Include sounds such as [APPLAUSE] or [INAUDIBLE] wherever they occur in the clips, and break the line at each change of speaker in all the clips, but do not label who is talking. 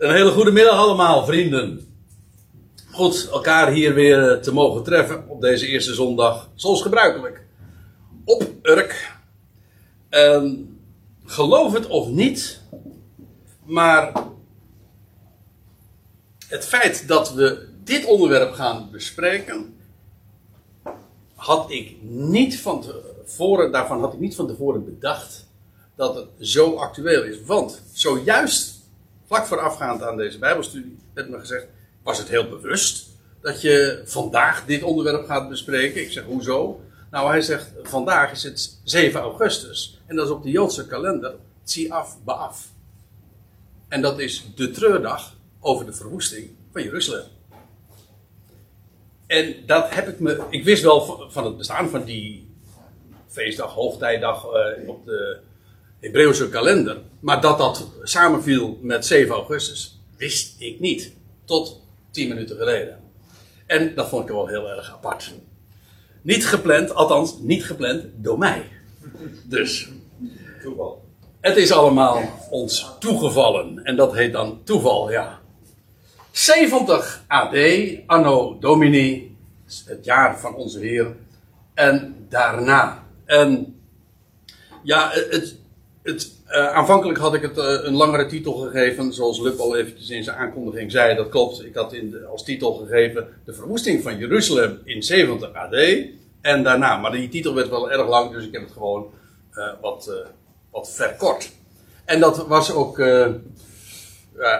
Een hele goede middag allemaal, vrienden. Goed, elkaar hier weer eh, te mogen treffen op deze eerste zondag, zoals gebruikelijk. Op Urk. Ehm, geloof het of niet, maar het feit dat we dit onderwerp gaan bespreken, had ik niet van tevoren, daarvan had ik niet van tevoren bedacht dat het zo actueel is. Want zojuist vlak voorafgaand aan deze Bijbelstudie werd me gezegd: was het heel bewust dat je vandaag dit onderwerp gaat bespreken? Ik zeg: hoezo? Nou, hij zegt: vandaag is het 7 augustus. En dat is op de Joodse kalender Tziaf Baaf. En dat is de treurdag over de verwoesting van Jeruzalem. En dat heb ik me. Ik wist wel van het bestaan van die feestdag, hoogtijdag uh, op de Hebreeuwse kalender. Maar dat dat samenviel met 7 augustus, wist ik niet. Tot 10 minuten geleden. En dat vond ik wel heel erg apart. Niet gepland, althans niet gepland door mij. Dus. Toeval. Het is allemaal ons toegevallen. En dat heet dan toeval, ja. 70 AD, Anno Domini, het jaar van onze Heer. En daarna. En ja, het, het, uh, aanvankelijk had ik het uh, een langere titel gegeven, zoals Lup al eventjes in zijn aankondiging zei. Dat klopt, ik had in als titel gegeven de verwoesting van Jeruzalem in 70 AD. En daarna, maar die titel werd wel erg lang, dus ik heb het gewoon uh, wat, wat verkort. En dat was ook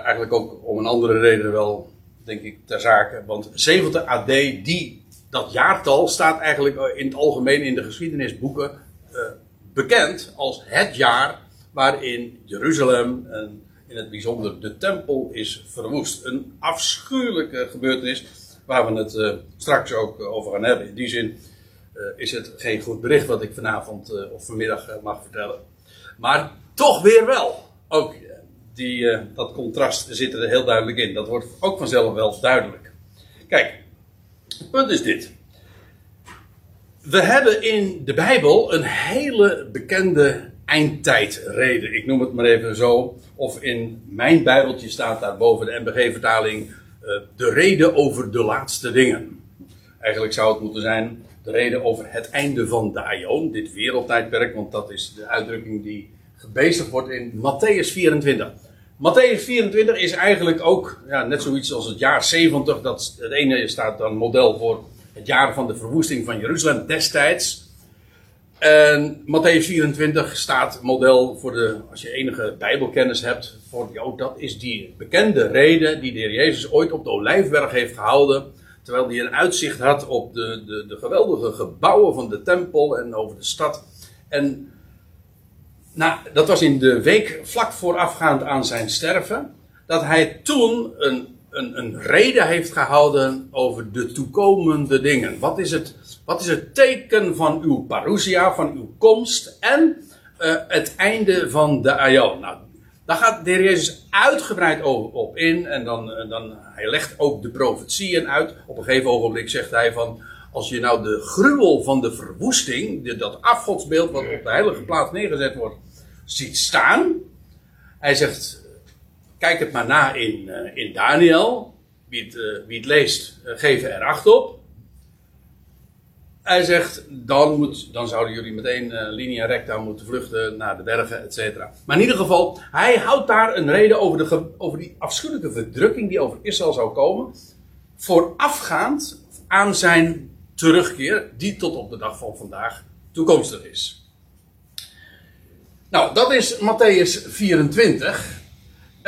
eigenlijk ook om een andere reden wel, denk ik, ter zake. Want 70 AD, die, dat jaartal staat eigenlijk in het algemeen in de geschiedenisboeken bekend als het jaar waarin Jeruzalem en in het bijzonder de tempel is verwoest. Een afschuwelijke gebeurtenis waar we het uh, straks ook over gaan hebben. In die zin uh, is het geen goed bericht wat ik vanavond of vanmiddag mag vertellen. Maar toch weer wel. Ook die, dat contrast zit er heel duidelijk in. Dat wordt ook vanzelf wel duidelijk. Kijk, het punt is dit. We hebben in de Bijbel een hele bekende eindtijdreden. Ik noem het maar even zo. Of in mijn Bijbeltje staat daar boven de MBG-vertaling uh, de reden over de laatste dingen. Eigenlijk zou het moeten zijn de reden over het einde van de Aion, dit wereldtijdperk, want dat is de uitdrukking die gebezigd wordt in Matthäus 24. Matthäus 24 is eigenlijk ook ja, net zoiets als het jaar 70. Dat, het ene staat dan model voor het jaar van de verwoesting van Jeruzalem destijds. En Matthäus 24 staat model voor de, als je enige Bijbelkennis hebt, voor jou, dat is die bekende reden die de heer Jezus ooit op de Olijfberg heeft gehouden. Terwijl hij een uitzicht had op de, de, de geweldige gebouwen van de tempel en over de stad. En nou, dat was in de week vlak voorafgaand aan zijn sterven. Dat hij toen een een, een reden heeft gehouden over de toekomende dingen. Wat is het, wat is het teken van uw parousia, van uw komst en uh, het einde van de aion? Nou, daar gaat de heer Jezus uitgebreid op in en dan, uh, dan hij legt ook de profetieën uit. Op een gegeven ogenblik zegt hij van, als je nou de gruwel van de verwoesting, dat afgodsbeeld wat op de heilige plaats neergezet wordt, ziet staan. Hij zegt, kijk het maar na in, uh, in Daniel. Wie het, uh, wie leest, uh, geef er acht op. Hij zegt, dan, moet, dan zouden jullie meteen linea recta moeten vluchten naar de bergen, et cetera. Maar in ieder geval, hij houdt daar een reden over, de, over die afschuwelijke verdrukking die over Israël zou komen. Voorafgaand aan zijn terugkeer, die tot op de dag van vandaag toekomstig is. Nou, dat is Matthäus 24.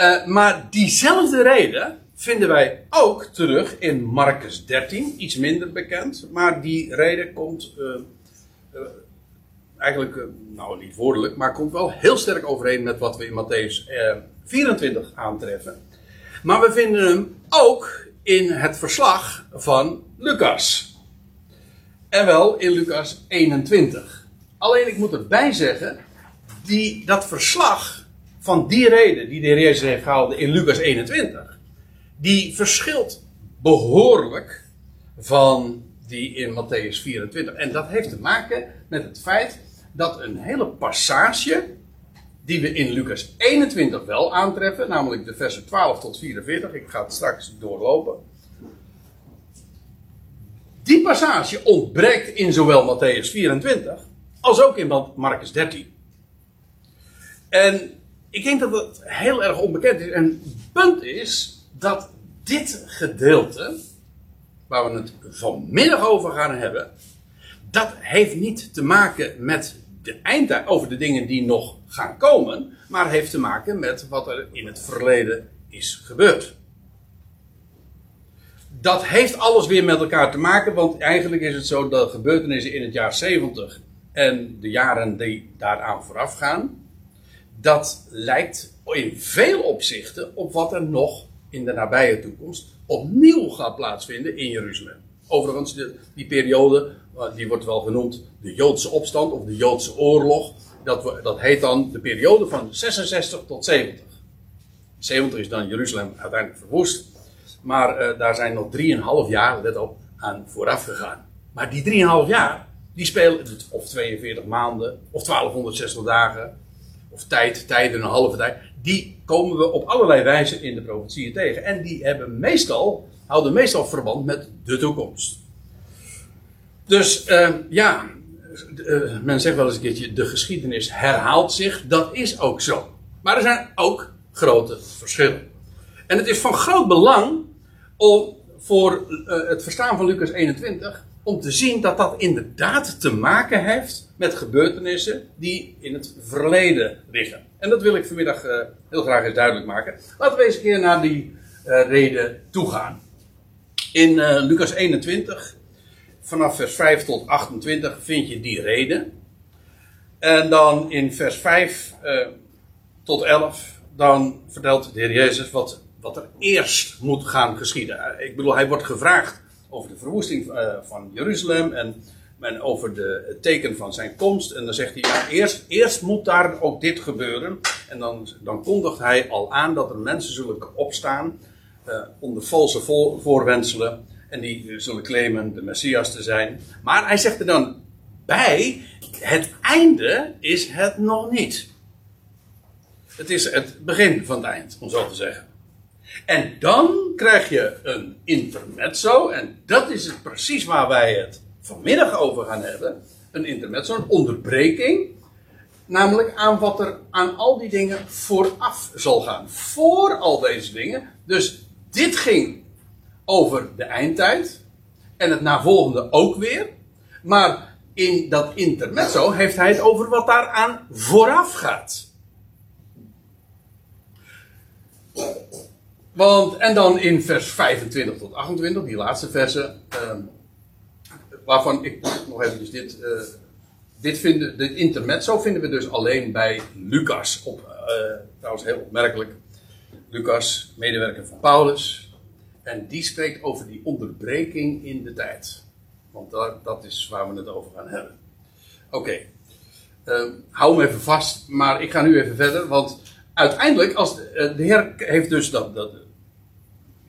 Uh, maar diezelfde reden vinden wij ook terug in Marcus 13, iets minder bekend. Maar die reden komt uh, uh, eigenlijk, nou niet woordelijk, maar komt wel heel sterk overeen met wat we in Matthäus 24 aantreffen. Maar we vinden hem ook in het verslag van Lucas. En wel in Lucas 21. Alleen ik moet erbij zeggen, die, dat verslag van die reden die de heer Jezus heeft gehouden in Lucas 21, die verschilt behoorlijk van die in Matthäus 24. En dat heeft te maken met het feit dat een hele passage die we in Lucas 21 wel aantreffen, namelijk de versen 12 tot 44. Ik ga het straks doorlopen. Die passage ontbreekt in zowel Matthäus 24 als ook in Marcus 13. En ik denk dat het heel erg onbekend is. En het punt is dat dit gedeelte, waar we het vanmiddag over gaan hebben, dat heeft niet te maken met de eindtijd, over de dingen die nog gaan komen, maar heeft te maken met wat er in het verleden is gebeurd. Dat heeft alles weer met elkaar te maken, want eigenlijk is het zo dat gebeurtenissen in het jaar 70 en de jaren die daaraan voorafgaan, dat lijkt in veel opzichten op wat er nog in de nabije toekomst opnieuw gaat plaatsvinden in Jeruzalem. Overigens, die periode, die wordt wel genoemd de Joodse opstand of de Joodse oorlog. Dat, dat heet dan de periode van 66 tot 70. 70 is dan Jeruzalem uiteindelijk verwoest. Maar uh, daar zijn nog 3,5 jaar, let op, aan vooraf gegaan. Maar die 3,5 jaar, die spelen, of 42 maanden, of 1260 dagen, of tijd, tijden, een halve tijd, die komen we op allerlei wijzen in de profetieën tegen. En die hebben meestal, houden meestal verband met de toekomst. Dus uh, ja, uh, men zegt wel eens een keertje, de geschiedenis herhaalt zich. Dat is ook zo. Maar er zijn ook grote verschillen. En het is van groot belang om voor uh, het verstaan van Lucas 21 om te zien dat dat inderdaad te maken heeft met gebeurtenissen die in het verleden liggen. En dat wil ik vanmiddag uh, heel graag eens duidelijk maken. Laten we eens een keer naar die uh, reden toe gaan. In uh, Lucas 21, vanaf vers 5 tot 28, vind je die reden. En dan in vers 5 tot 11, dan vertelt de Heer Jezus wat, wat er eerst moet gaan geschieden. Ik bedoel, hij wordt gevraagd over de verwoesting uh, van Jeruzalem en, en over de, het teken van zijn komst. En dan zegt hij, ja, eerst, eerst moet daar ook dit gebeuren. En dan, dan kondigt hij al aan dat er mensen zullen opstaan uh, onder valse vo voorwenselen. En die zullen claimen de Messias te zijn. Maar hij zegt er dan bij, het einde is het nog niet. Het is het begin van het eind, om zo te zeggen. En dan krijg je een intermezzo, en dat is het precies waar wij het vanmiddag over gaan hebben. Een intermezzo, een onderbreking. Namelijk aan wat er aan al die dingen vooraf zal gaan. Voor al deze dingen. Dus dit ging over de eindtijd. En het navolgende ook weer. Maar in dat intermezzo heeft hij het over wat daaraan vooraf gaat. Want, en dan in vers 25 tot 28, die laatste versen, uh, waarvan ik nog eventjes dit, uh, dit vinden, dit intermezzo vinden we dus alleen bij Lucas. Op, uh, trouwens heel opmerkelijk, Lucas, medewerker van Paulus, en die spreekt over die onderbreking in de tijd. Want dat, dat is waar we het over gaan hebben. Oké. Ehm, hou me even vast, maar ik ga nu even verder, want uiteindelijk, als de, eh, de Heer heeft dus dat, dat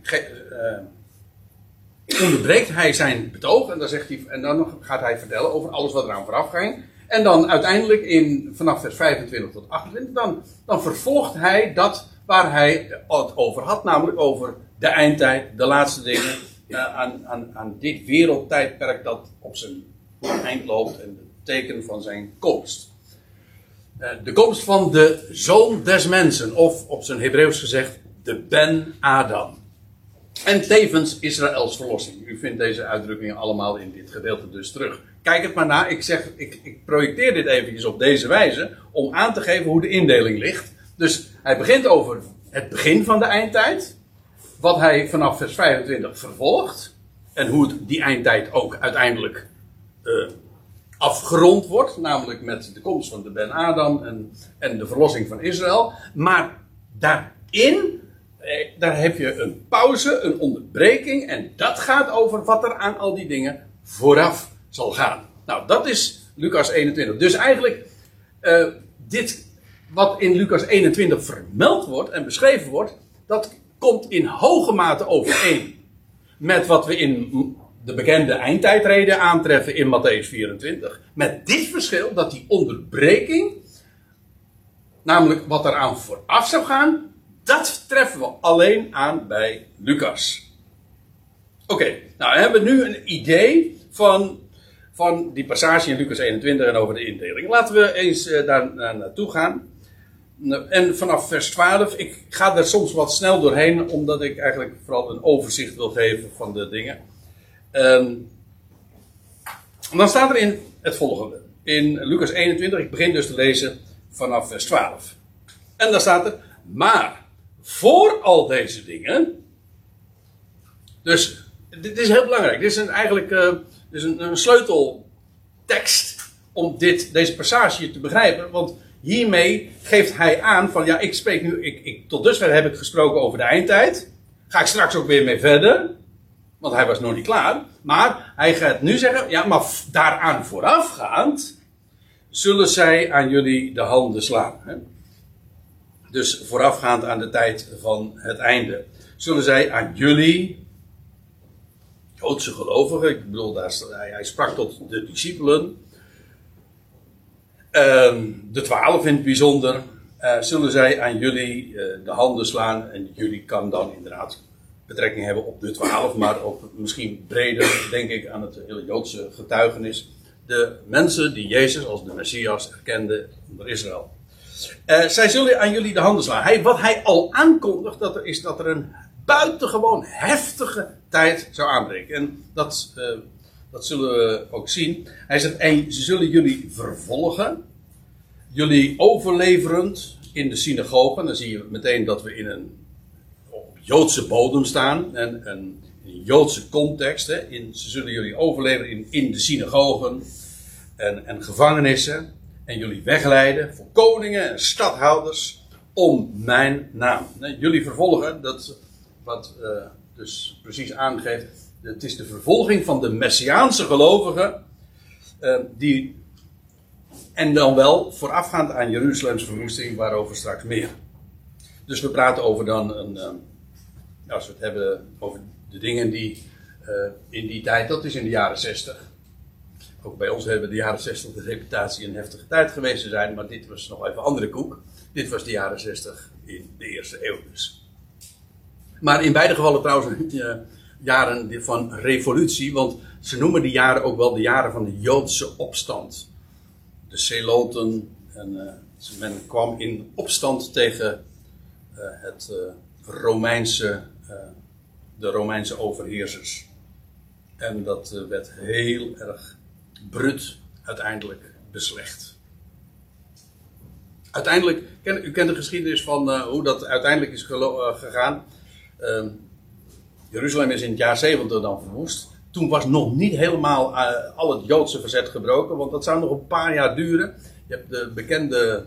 [CLEARS THROAT] onderbreekt hij zijn betoog en dan, zegt hij, en dan gaat hij vertellen over alles wat eraan vooraf ging. En dan uiteindelijk in, vanaf vers 25 tot 28, dan, dan vervolgt hij dat waar hij het over had, namelijk over de eindtijd, de laatste dingen, uh, aan, aan, aan dit wereldtijdperk dat op zijn eind loopt en het teken van zijn komst. Uh, de komst van de zoon des mensen, of op zijn Hebreeuws gezegd, de Ben Adam. En tevens Israëls verlossing. U vindt deze uitdrukkingen allemaal in dit gedeelte dus terug. Kijk het maar na. Ik, zeg, ik, ik projecteer dit eventjes op deze wijze om aan te geven hoe de indeling ligt. Dus hij begint over het begin van de eindtijd. Wat hij vanaf vers 25 vervolgt. En hoe die eindtijd ook uiteindelijk uh, afgerond wordt. Namelijk met de komst van de Ben Adam en, en de verlossing van Israël. Maar daarin eh, daar heb je een pauze, een onderbreking. En dat gaat over wat er aan al die dingen vooraf zal gaan. Nou, dat is Lucas 21. Dus eigenlijk, uh, dit wat in Lucas 21 vermeld wordt en beschreven wordt, dat komt in hoge mate overeen met wat we in de bekende eindtijdreden aantreffen in Matthäus 24. Met dit verschil dat die onderbreking namelijk wat eraan vooraf zou gaan, dat treffen we alleen aan bij Lucas. Oké, nou we hebben nu een idee van, van die passage in Lucas 21 en over de indeling. Laten we eens uh, daar naartoe gaan. En vanaf vers 12, ik ga er soms wat snel doorheen, omdat ik eigenlijk vooral een overzicht wil geven van de dingen. Um, dan staat er in het volgende. In Lucas 21, ik begin dus te lezen vanaf vers 12. En dan staat er, maar voor al deze dingen. Dus dit is heel belangrijk. Dit is een, eigenlijk uh, een sleuteltekst om dit, deze passage te begrijpen. Want hiermee geeft hij aan van ja, ik spreek nu, ik, ik, tot dusver heb ik gesproken over de eindtijd. Ga ik straks ook weer mee verder. Want hij was nog niet klaar. Maar hij gaat nu zeggen, ja, maar daaraan voorafgaand zullen zij aan jullie de handen slaan. Hè? Dus voorafgaand aan de tijd van het einde. Zullen zij aan jullie, Joodse gelovigen, ik bedoel, daar, hij, sprak tot de discipelen, Ehm, de twaalf in het bijzonder, uh, zullen zij aan jullie uh, de handen slaan. En jullie kan dan inderdaad betrekking hebben op de twaalf, maar ook misschien breder, denk ik, aan het hele Joodse getuigenis. De mensen die Jezus als de Messias erkenden onder Israël. Uh, zij zullen aan jullie de handen slaan. Hij, wat hij al aankondigt, dat er, is dat er een buitengewoon heftige tijd zou aanbreken. En dat dat zullen we ook zien. Hij zegt, en ze zullen jullie vervolgen. Jullie overleverend in de synagogen. Dan zie je meteen dat we in een op Joodse bodem staan. En een, een Joodse context. Hè. In, ze zullen jullie overleveren in, in de synagogen. En, en gevangenissen. En jullie wegleiden voor koningen en stadhouders. Om mijn naam. Jullie vervolgen, dat wat uh, dus precies aangeeft het is de vervolging van de Messiaanse gelovigen. Uh, die, en dan wel voorafgaand aan Jeruzalems verwoesting, waarover straks meer. Dus we praten over dan een. Uh, als we het hebben over de dingen die uh, in die tijd, dat is in de jaren 60. Ook bij ons hebben de jaren 60 de reputatie een heftige tijd geweest te zijn, maar dit was nog even andere koek. Dit was de jaren 60 in de eerste eeuw dus. Maar in beide gevallen trouwens jaren van revolutie, want ze noemen die jaren ook wel de jaren van de Joodse opstand. De Celoten, en uh, men kwam in opstand tegen uh, het Romeinse, de Romeinse overheersers. En dat werd heel erg brut uiteindelijk beslecht. Uiteindelijk, u kent de geschiedenis van hoe dat uiteindelijk is gegaan. Ehm, Jeruzalem is in het jaar 70 dan verwoest. Toen was nog niet helemaal uh, al het Joodse verzet gebroken, want dat zou nog een paar jaar duren. Je hebt de bekende,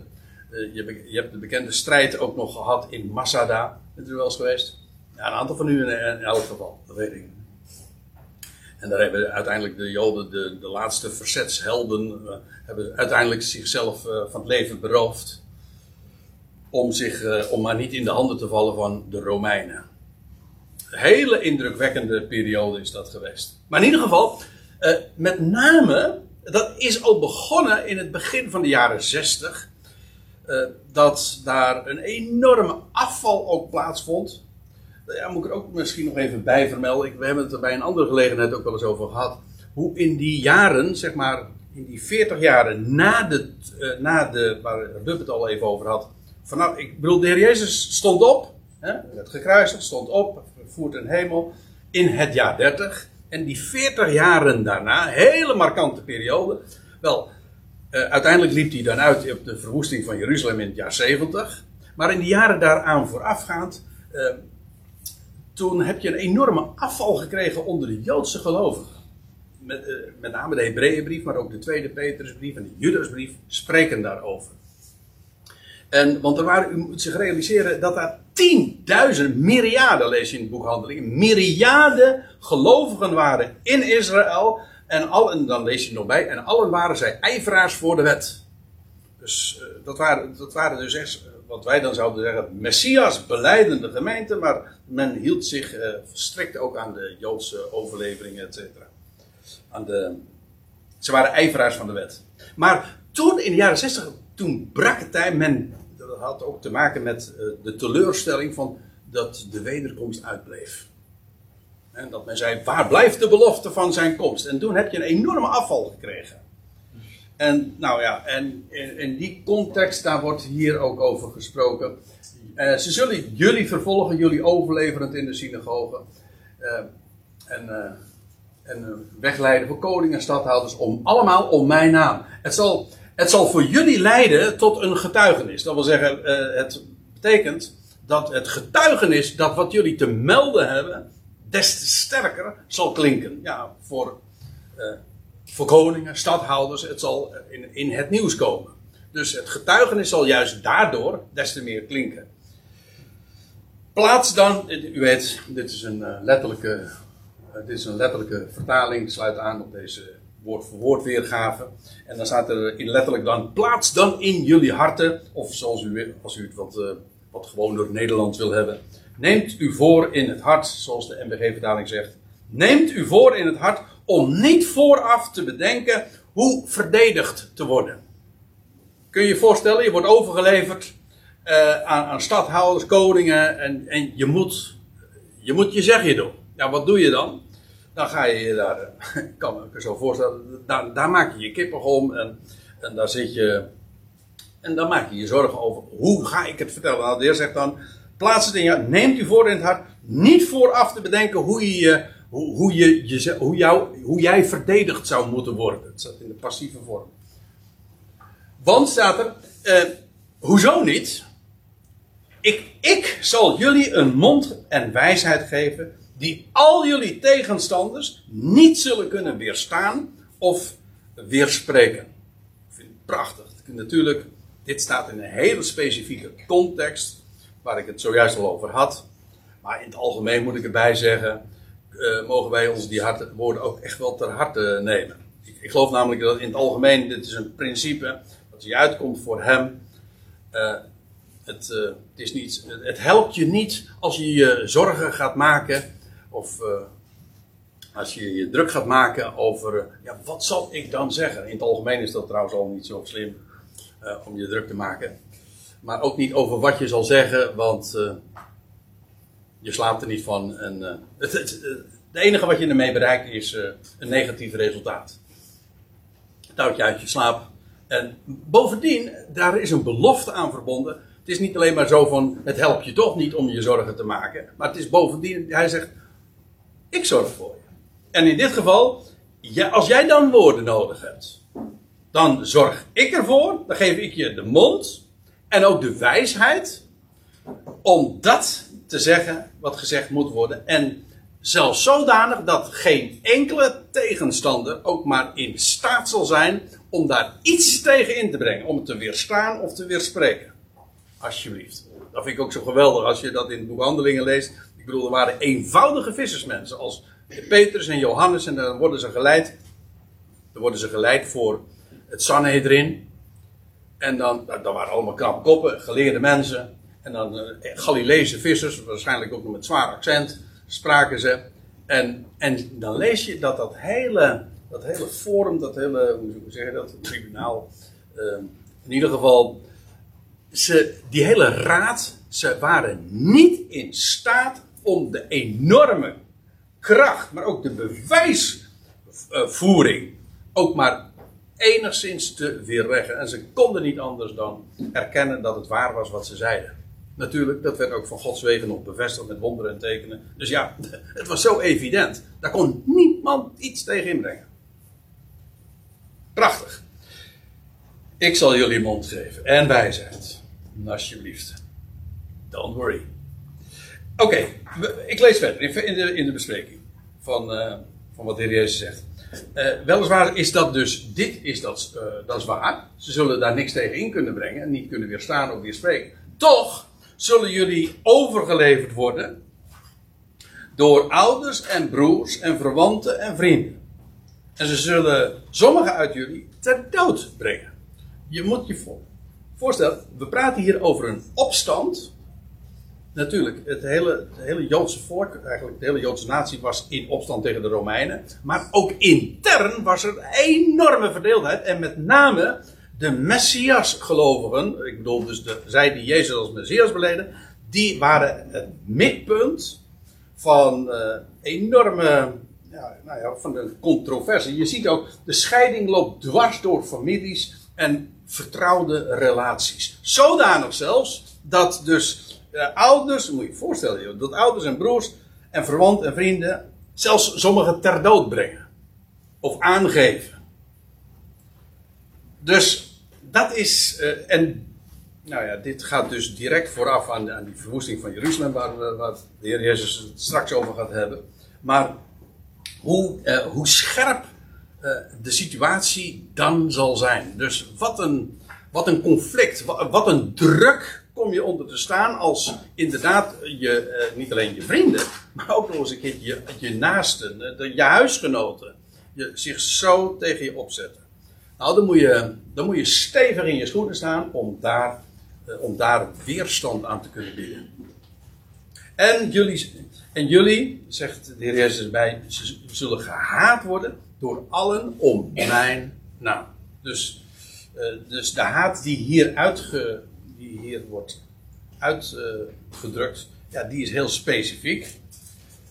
je, hebt de bekende strijd ook nog gehad in Masada. U wel eens geweest? Ja, een aantal van u in, in elk geval, dat weet ik. En daar hebben uiteindelijk de Joden, de, de laatste verzetshelden, uh, hebben uiteindelijk zichzelf van het leven beroofd. Om, zich, om maar niet in de handen te vallen van de Romeinen hele indrukwekkende periode is dat geweest. Maar in ieder geval, met name, dat is al begonnen in het begin van de jaren 60. Uh, dat daar een enorme afval ook plaatsvond. Ja, moet ik er ook misschien nog even bij vermelden. We hebben het er bij een andere gelegenheid ook wel eens over gehad. Hoe in die jaren, zeg maar, in die 40 jaren na de, uh, na de waar Rup het al even over had. Vanaf, ik bedoel, de Heer Jezus stond op, hè, werd gekruisigd, stond op, voert een hemel in het jaar 30. En die 40 jaren daarna, hele markante periode. Wel, uh, uiteindelijk liep hij dan uit op de verwoesting van Jeruzalem in het jaar 70. Maar in de jaren daaraan voorafgaand, uh, toen heb je een enorme afval gekregen onder de Joodse gelovigen. Met, uh, met name de Hebreeënbrief, maar ook de tweede Petrusbrief en de Judasbrief spreken daarover. En, want er waren, u moet zich realiseren dat daar tienduizend, myriaden lees je in het boek Handelingen, myriaden gelovigen waren in Israël. En, al, en dan lees je nog bij, en allen waren zij ijveraars voor de wet. Dus uh, dat, waren, dat waren dus echt, wat wij dan zouden zeggen, Messias beleidende gemeenten, maar men hield zich uh, ook aan de Joodse overleveringen, et. Aan de, ze waren ijveraars van de wet. Maar toen in de jaren 60 toen brak het tijd. Men dat had ook te maken met eh, de teleurstelling van dat de wederkomst uitbleef. En dat men zei, waar blijft de belofte van zijn komst? En toen heb je een enorme afval gekregen. En nou ja, en in, die context, daar wordt hier ook over gesproken. Uh, ze zullen jullie vervolgen, jullie overleverend in de synagoge. Uh, en, uh, en wegleiden voor koningen en stadhouders om allemaal om mijn naam. Het zal, het zal voor jullie leiden tot een getuigenis. Dat wil zeggen, het betekent dat het getuigenis dat wat jullie te melden hebben, des te sterker zal klinken. Ja, voor, voor koningen, stadhouders, het zal in, in het nieuws komen. Dus het getuigenis zal juist daardoor des te meer klinken. Plaats dan, u weet, dit is een uh, letterlijke, uh, dit is een letterlijke vertaling, sluit aan op deze woord voor woord weergave. En dan staat er in letterlijk dan, plaats dan in jullie harten, of zoals u, als u het wat, wat gewoon door Nederland wil hebben, Neemt u voor in het hart, zoals de MBG-vertaling zegt. Neemt u voor in het hart om niet vooraf te bedenken hoe verdedigd te worden. Kun je je voorstellen, je wordt overgeleverd uh, aan, aan stadhouders, koningen en, en je, moet, je moet je zegje doen. Ja, wat doe je dan? Dan ga je je daar, [LAUGHS] ik kan me zo voorstellen, daar, daar maak je je kippen om en, en daar zit je, en dan maak je je zorgen over hoe ga ik het vertellen. Nou, de heer zegt dan, Plaats het in je Neemt u voor in het hart. Niet vooraf te bedenken hoe, je, hoe, je, hoe, hoe jij verdedigd zou moeten worden. Het staat in de passieve vorm. Want staat er. Eh, hoezo niet? Ik, ik zal jullie een mond en wijsheid geven. Die al jullie tegenstanders niet zullen kunnen weerstaan of weerspreken. Ik vind het prachtig. Natuurlijk, dit staat in een hele specifieke context waar ik het zojuist al over had. Maar in het algemeen moet ik erbij zeggen, uh, mogen wij ons die hart, woorden ook echt wel ter harte nemen. Ik, ik, geloof namelijk dat in het algemeen, dit is een principe, dat je uitkomt voor hem. Uh, het, uh, het, is niet, het helpt je niet als je je zorgen gaat maken of als je je druk gaat maken over, ja, wat zal ik dan zeggen? In het algemeen is dat trouwens al niet zo slim om je druk te maken. Maar ook niet over wat je zal zeggen, want je slaapt er niet van. En, uh, het, het, het, enige wat je ermee bereikt is uh, een negatief resultaat. Het houdt je uit je slaap. En bovendien, daar is een belofte aan verbonden. Het is niet alleen maar zo van, het helpt je toch niet om je zorgen te maken. Maar het is bovendien, hij zegt, ik zorg voor je. En in dit geval, ja, als jij dan woorden nodig hebt, dan zorg ik ervoor, dan geef ik je de mond, en ook de wijsheid om dat te zeggen wat gezegd moet worden. En zelfs zodanig dat geen enkele tegenstander ook maar in staat zal zijn om daar iets tegen in te brengen. Om het te weerstaan of te weerspreken. Alsjeblieft. Dat vind ik ook zo geweldig als je dat in het boek Handelingen leest. Ik bedoel, er waren eenvoudige vissersmensen als Petrus en Johannes. En dan worden ze geleid. Dan worden ze geleid voor het Sanhedrin. En dan, nou, dan waren allemaal knappe koppen, geleerde mensen. En dan uh, Galileese vissers, waarschijnlijk ook nog met zwaar accent, spraken ze. En, en dan lees je dat dat hele, dat hele forum, dat hele, hoe zeg je dat, tribunaal, uh, in ieder geval, ze, die hele raad, ze waren niet in staat om de enorme kracht, maar ook de bewijsvoering, ook maar enigszins te weerleggen. En ze konden niet anders dan erkennen dat het waar was wat ze zeiden. Natuurlijk, dat werd ook van Gods wegen nog bevestigd met wonderen en tekenen. Dus ja, [LAUGHS] het was zo evident. Daar kon niemand iets tegen inbrengen. Prachtig. Ik zal jullie mond geven en wijsheid. Alsjeblieft. Don't worry. Oké, ik lees verder in de, in de bespreking van, uh, van wat de Heer Jezus zegt. Uh, weliswaar is dat dus, dit is dat, uh, dat is waar. Ze zullen daar niks tegen in kunnen brengen en niet kunnen weerstaan of weerspreken. Toch zullen jullie overgeleverd worden door ouders en broers en verwanten en vrienden. En ze zullen sommigen uit jullie ter dood brengen. Je moet je voorstellen, we praten hier over een opstand natuurlijk, het hele, het hele Joodse volk, eigenlijk de hele Joodse natie was in opstand tegen de Romeinen. Maar ook intern was er enorme verdeeldheid. En met name de Messias-gelovigen, ik bedoel dus de, zij die Jezus als Messias beleden, die waren het midpunt van uh, enorme, ja, nou ja, van de controverse. Je ziet ook, de scheiding loopt dwars door families en vertrouwde relaties. Zodanig zelfs dat dus uh, ouders, moet je je voorstellen, dat ouders en broers en verwanten en vrienden zelfs sommigen ter dood brengen. Of aangeven. Dus dat is, uh, en nou ja, dit gaat dus direct vooraf aan, aan die verwoesting van Jeruzalem, waar, waar de Heer Jezus het straks over gaat hebben. Maar hoe, uh, hoe scherp de situatie dan zal zijn. Dus wat een, wat een conflict, wat, wat een druk kom je onder te staan als inderdaad je, niet alleen je vrienden, maar ook nog eens een keer je, je naasten, de, je huisgenoten, je, zich zo tegen je opzetten. Nou, dan moet, je, dan moet je stevig in je schoenen staan om daar, uh, om daar weerstand aan te kunnen bieden. En jullie, en jullie, zegt de Heer Jezus erbij, zullen gehaat worden door allen om mijn naam. Dus, uh, dus de haat die hier, die hier wordt uitgedrukt, ja, die is heel specifiek.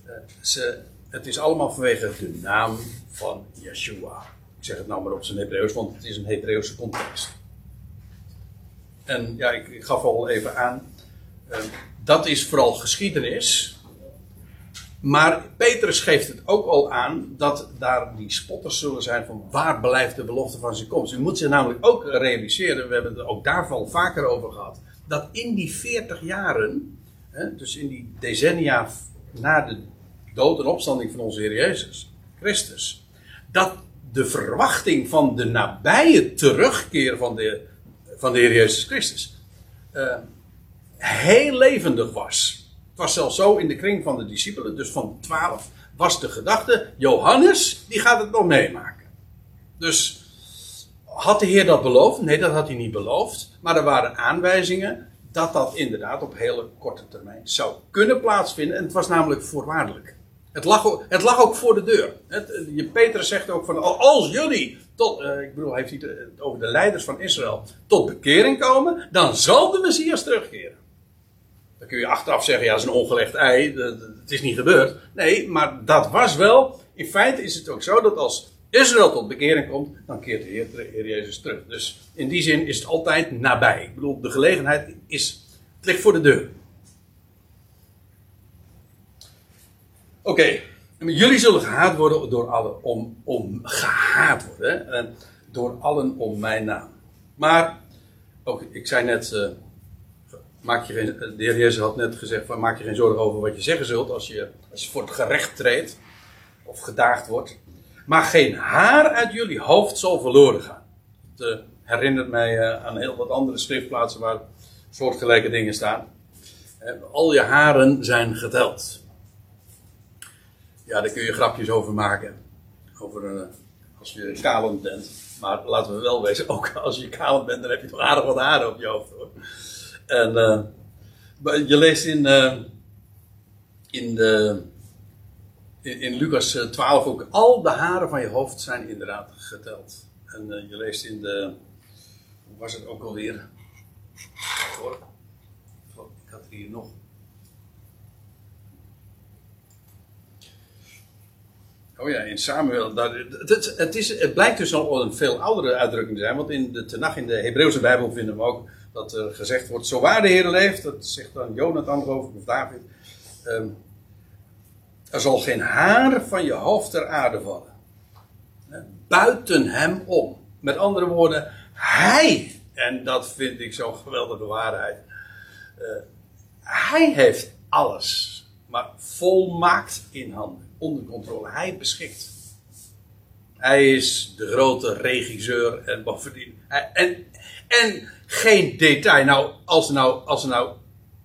Uh, ze, het is allemaal vanwege de naam van Yeshua. Zeg het nou maar op zijn Hebreeuws, want het is een Hebreeuwse context. En ja, ik, gaf al even aan, uh, dat is vooral geschiedenis. Maar Petrus geeft het ook al aan dat daar die spotters zullen zijn van waar blijft de belofte van zijn komst. U moet zich namelijk ook realiseren, we hebben het ook daarvan vaker over gehad, dat in die 40 jaren, hè, dus in die decennia na de dood en opstanding van onze Heer Jezus Christus, dat de verwachting van de nabije terugkeer van de, van de Heer Jezus Christus uh, heel levendig was. Het was zelfs zo in de kring van de discipelen, dus van twaalf, was de gedachte: Johannes, die gaat het nog meemaken. Dus had de Heer dat beloofd? Nee, dat had hij niet beloofd. Maar er waren aanwijzingen dat dat inderdaad op hele korte termijn zou kunnen plaatsvinden. En het was namelijk voorwaardelijk. Het lag, ook, het lag ook voor de deur. Het, je, Petrus zegt ook van, als jullie tot, uh, ik bedoel, heeft hij het over de leiders van Israël, tot bekering komen, dan zal de Messias terugkeren. Dan kun je achteraf zeggen, ja, dat is een ongelegd ei, het is niet gebeurd. Nee, maar dat was wel, in feite is het ook zo dat als Israël tot bekering komt, dan keert de Heer, de Heer Jezus terug. Dus in die zin is het altijd nabij. Ik bedoel, de gelegenheid is, het ligt voor de deur. Oké, jullie zullen gehaat worden door allen om, om gehaat worden. Hè? Door allen om mijn naam. Maar, ook, ik zei net, uh, maak je geen, de heer Jezus had net gezegd, maak je geen zorgen over wat je zeggen zult als je, als je voor het gerecht treedt. Of gedaagd wordt. Maar geen haar uit jullie hoofd zal verloren gaan. Het uh, herinnert mij aan heel wat andere schriftplaatsen waar soortgelijke dingen staan. al je haren zijn geteld. Ja, daar kun je grapjes over maken. Over uh, als je kalend bent. Maar laten we wel wezen, [LAUGHS] ook als je kalend bent, dan heb je toch aardig wat haren op je hoofd hoor. En uh, je leest in, uh, in, de, in, Lucas 12 ook, al de haren van je hoofd zijn inderdaad geteld. En je leest in de, hoe was het ook alweer? Hoor. Ik had er hier nog. Oh ja, in Samuel. Daar, het, het, is, het blijkt dus al een veel oudere uitdrukking te zijn. Want in de Tenach, in de Hebreeuwse Bijbel, vinden we ook dat er gezegd wordt: Zo waar de Heer leeft, dat zegt dan Jonathan, geloof ik, of David. Um, er zal geen haar van je hoofd ter aarde vallen. Buiten hem om. Met andere woorden, hij, en dat vind ik zo'n geweldige waarheid. Uh, hij heeft alles, maar volmaakt in handen onder controle. Hij beschikt. Hij is de grote regisseur en bovendien. En, en geen detail. Nou, als nou, als nou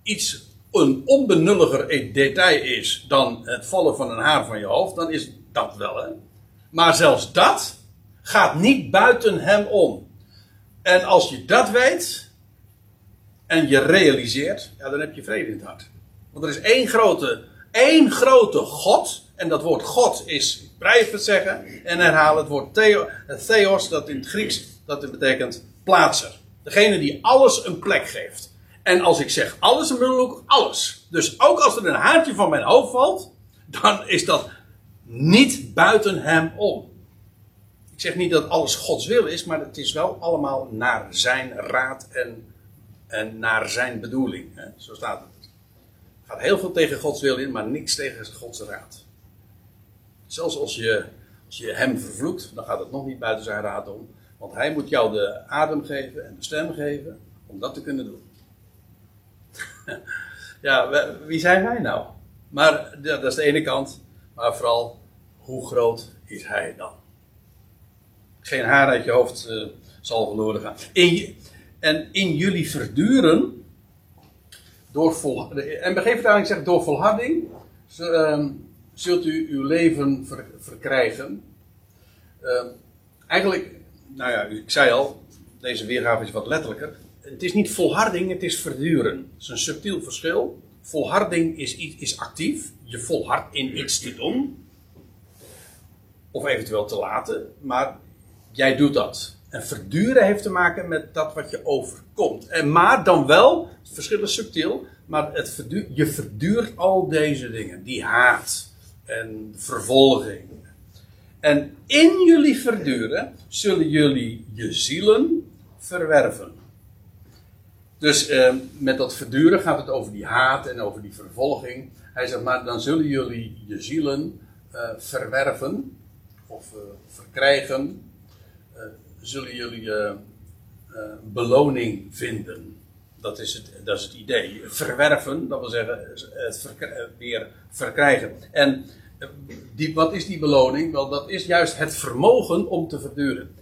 iets een onbenulliger detail is dan het vallen van een haar van je hoofd, dan is dat wel hè. Maar zelfs dat gaat niet buiten hem om. En als je dat weet en je realiseert, ja, dan heb je vrede in het hart. Want er is één grote, één grote God en dat woord God is, ik het zeggen en herhaal het woord theo, theos, dat in het Grieks, dat betekent plaatser. Degene die alles een plek geeft. En als ik zeg alles, dan bedoel ik alles. Dus ook als er een haartje van mijn hoofd valt, dan is dat niet buiten hem om. Ik zeg niet dat alles Gods wil is, maar het is wel allemaal naar zijn raad en, en naar zijn bedoeling. Hè? Zo staat het. Heel veel tegen Gods wil in, maar niks tegen Gods raad. Zelfs als je, als je hem vervloekt, dan gaat het nog niet buiten zijn raad om. Want hij moet jou de adem geven en de stem geven om dat te kunnen doen. [LAUGHS] ja, wie zijn wij nou? Maar dat is de ene kant. Maar vooral, hoe groot is hij dan? Geen haar uit je hoofd uh, zal verloren gaan. En in jullie verduren, door vol, en begeefvertaling zegt door volharding, uh, zult u uw leven ver, verkrijgen. Uh, eigenlijk, nou ja, ik zei al, deze weergave is wat letterlijker. Het is niet volharding, het is verduren. Het is een subtiel verschil. Volharding is, is actief. Je volhardt in iets te doen. Of eventueel te laten. Maar jij doet dat. En verduren heeft te maken met dat wat je overkomt. En maar dan wel, het verschil is subtiel, maar het je verduurt al deze dingen. Die haat en vervolging. En in jullie verduren zullen jullie je zielen verwerven. Dus eh, met dat verduren gaat het over die haat en over die vervolging. Hij zegt, maar dan zullen jullie je zielen uh, verwerven of uh, verkrijgen. Zullen jullie beloning vinden. Dat is, het, dat is het idee. Verwerven, dat wil zeggen het weer verkrijgen. En die, wat is die beloning? Wel, dat is juist het vermogen om te verduren.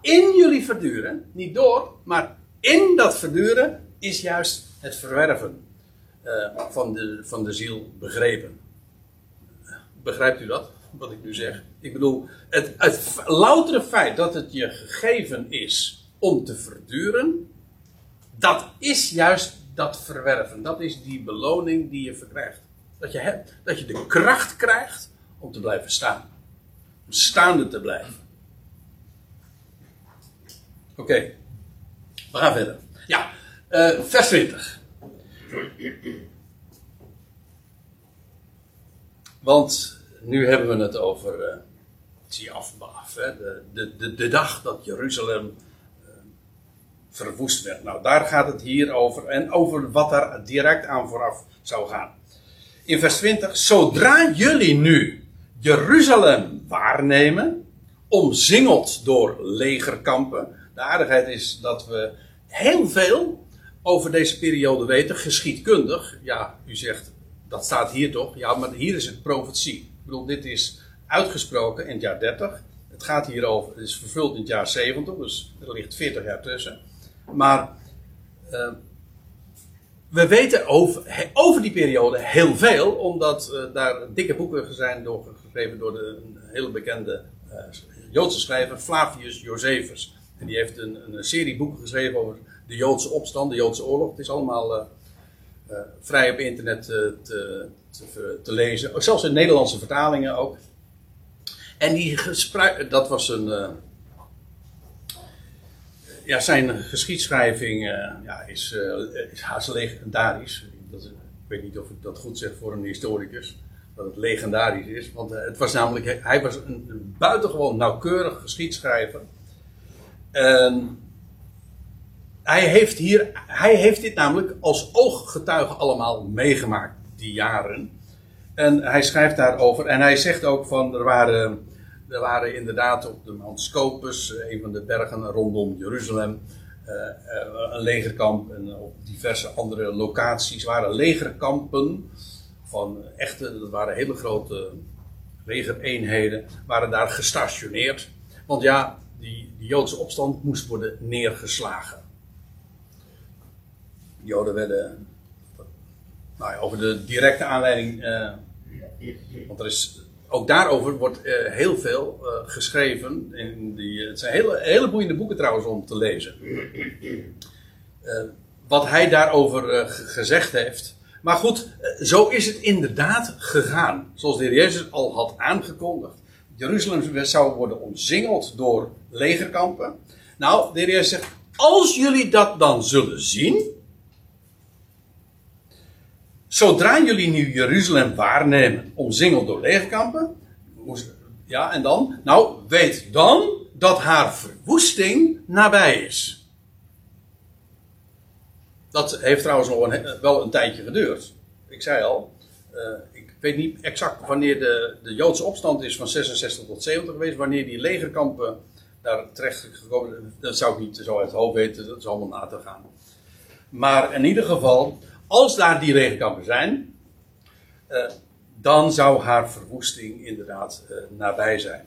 In jullie verduren, niet door, maar in dat verduren is juist het verwerven van, de, van de ziel begrepen. Begrijpt u dat, wat ik nu zeg? Ik bedoel, het, het loutere feit dat het je gegeven is om te verduren, dat is juist dat verwerven. Dat is die beloning die je verkrijgt. Dat je, hebt, dat je de kracht krijgt om te blijven staan. Om staande te blijven. Oké, we gaan verder. Ja, uh, vers 20. Want nu hebben we het over uh, zie hè, de, de, de, de, dag dat Jeruzalem uh, verwoest werd. Nou, daar gaat het hier over en over wat daar direct aan vooraf zou gaan. In vers 20, zodra jullie nu Jeruzalem waarnemen, omzingeld door legerkampen. De aardigheid is dat we heel veel over deze periode weten, geschiedkundig. Ja, u zegt, dat staat hier toch? Ja, maar hier is het profetie. Ik bedoel, dit is uitgesproken in het jaar 30. Het gaat hier over, het is vervuld in het jaar 70, dus er ligt 40 jaar tussen. Maar uh, we weten over, over die periode heel veel, omdat uh, daar dikke boeken zijn doorgegeven door de, hele bekende uh, Joodse schrijver Flavius Josephus. En die heeft een, een serie boeken geschreven over de Joodse opstand, de Joodse oorlog. Het is allemaal vrij op internet te, te, te, lezen. Zelfs in Nederlandse vertalingen ook. En die dat was een. ja, zijn geschiedschrijving ja, is, is haast legendarisch. Dat, ik weet niet of ik dat goed zeg voor een historicus. Dat het legendarisch is. Want het was namelijk, hij was een, een buitengewoon nauwkeurig geschiedschrijver. En hij heeft, hier, hij heeft dit namelijk als ooggetuige allemaal meegemaakt, die jaren. En hij schrijft daarover. En hij zegt ook van, er waren, er waren inderdaad op de Mount Scopus, eh, een van de bergen rondom Jeruzalem, uh, een legerkamp. En op diverse andere locaties waren legerkampen van echte, dat waren hele grote legereenheden, waren daar gestationeerd. Want ja, die, die Joodse opstand moest worden neergeslagen. Joden werden. Nou ja, over de directe aanleiding. Want er is, ook daarover wordt uh, heel veel uh, geschreven. In die, het zijn hele, hele boeiende boeken trouwens om te lezen. wat hij daarover gezegd heeft. Maar goed, zo is het inderdaad gegaan. Zoals de heer Jezus al had aangekondigd. Jeruzalem zou worden omzingeld door legerkampen. Nou, de heer Jezus zegt, als jullie dat dan zullen zien, zodra jullie nu Jeruzalem waarnemen, omzingeld door legerkampen, ja, en dan? Nou, weet dan dat haar verwoesting nabij is. Dat heeft trouwens nog een, wel een tijdje geduurd. Ik zei al, uh, ik weet niet exact wanneer de, de Joodse opstand is van 66 tot 70 geweest, wanneer die legerkampen daar terecht gekomen dat zou ik niet zo uit het hoofd weten, dat is allemaal na te gaan. Maar in ieder geval, als daar die legerkampen zijn, uh, dan zou haar verwoesting inderdaad uh, nabij zijn.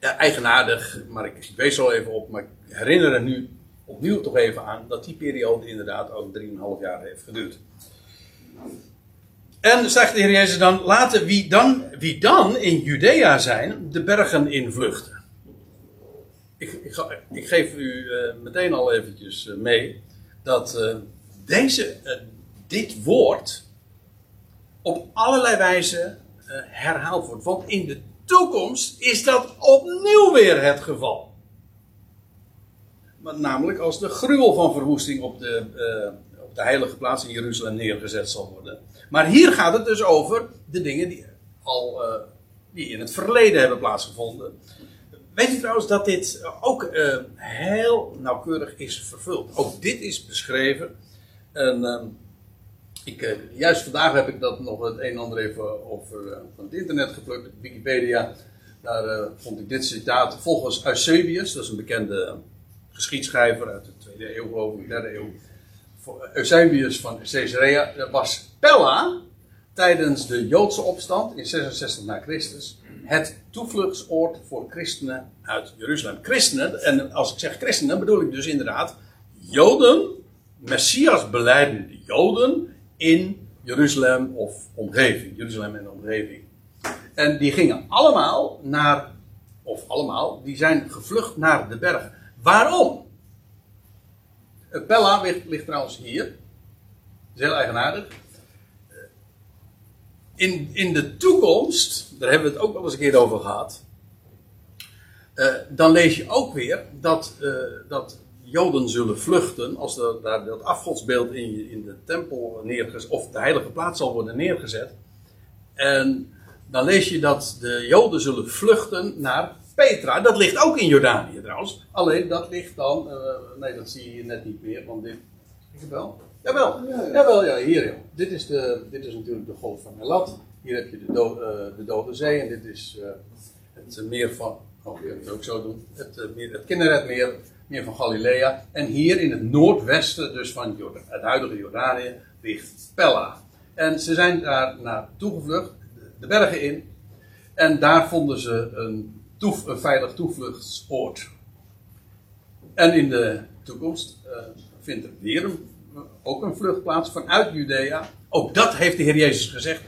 Ja, eigenaardig, maar ik, wees al even op, maar ik herinner er nu opnieuw toch even aan dat die periode inderdaad ook 3,5 jaar heeft geduurd. En zegt de Heer Jezus dan, laten wie dan, wie dan in Judea zijn, de bergen invluchten. Ik, ik, ik geef u uh, meteen al eventjes mee dat deze, dit woord op allerlei wijze herhaald wordt. Want in de toekomst is dat opnieuw weer het geval. Namelijk als de gruwel van verwoesting op de, op de heilige plaats in Jeruzalem neergezet zal worden. Maar hier gaat het dus over de dingen die al die in het verleden hebben plaatsgevonden. Weet je trouwens dat dit ook heel nauwkeurig is vervuld? Ook dit is beschreven. En uh, ik, juist vandaag heb ik dat nog het een en ander even over van het internet geplukt, Wikipedia. Daar vond ik dit citaat volgens Eusebius, dat is een bekende geschiedschrijver uit de tweede eeuw, geloof de derde eeuw. Eusebius van Caesarea was Pella tijdens de Joodse opstand in 66 na Christus het toevluchtsoord voor christenen uit Jeruzalem. Christenen, en als ik zeg christenen, bedoel ik dus inderdaad Joden, Messias beleidende Joden in Jeruzalem of omgeving. Jeruzalem en omgeving. En die gingen allemaal naar, of allemaal, die zijn gevlucht naar de bergen. Waarom? Pella ligt, trouwens hier. Dat is heel eigenaardig in, in de toekomst, daar hebben we het ook wel eens een keer over gehad. Uh, dan lees je ook weer dat, uh, dat Joden zullen vluchten als er, daar dat afgodsbeeld in, in de tempel neergezet, of de heilige plaats zal worden neergezet. En dan lees je dat de Joden zullen vluchten naar Petra. Dat ligt ook in Jordanië trouwens. Alleen dat ligt dan, uh, nee dat zie je net niet meer, want dit, ik heb wel. Jawel, ja, jawel, ja, hier. Dit is, de, dit is natuurlijk de golf van Elat. Hier heb je de, do, uh, de Dode Zee en dit is uh, het meer van, oh, ik het ook zo doen, het, meer, het Kinneretmeer, meer van Galilea. En hier in het noordwesten dus van het huidige Jordanië, ligt Pella. En ze zijn daar naartoe gevlucht, de bergen in. En daar vonden ze een, een veilig toevluchtsoord. En in de toekomst vindt er weer een ook een vluchtplaats vanuit Judea. Ook dat heeft de Heer Jezus gezegd.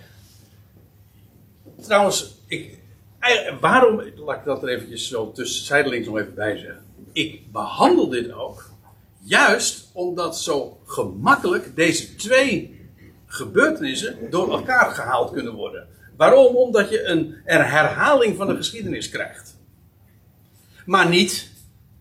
Trouwens, ik, waarom, laat ik dat er eventjes zo tussen zijdelings nog even bij zeggen. Ik behandel dit ook juist omdat zo gemakkelijk deze twee gebeurtenissen door elkaar gehaald kunnen worden. Waarom? Omdat je een, herhaling van de geschiedenis krijgt. Maar niet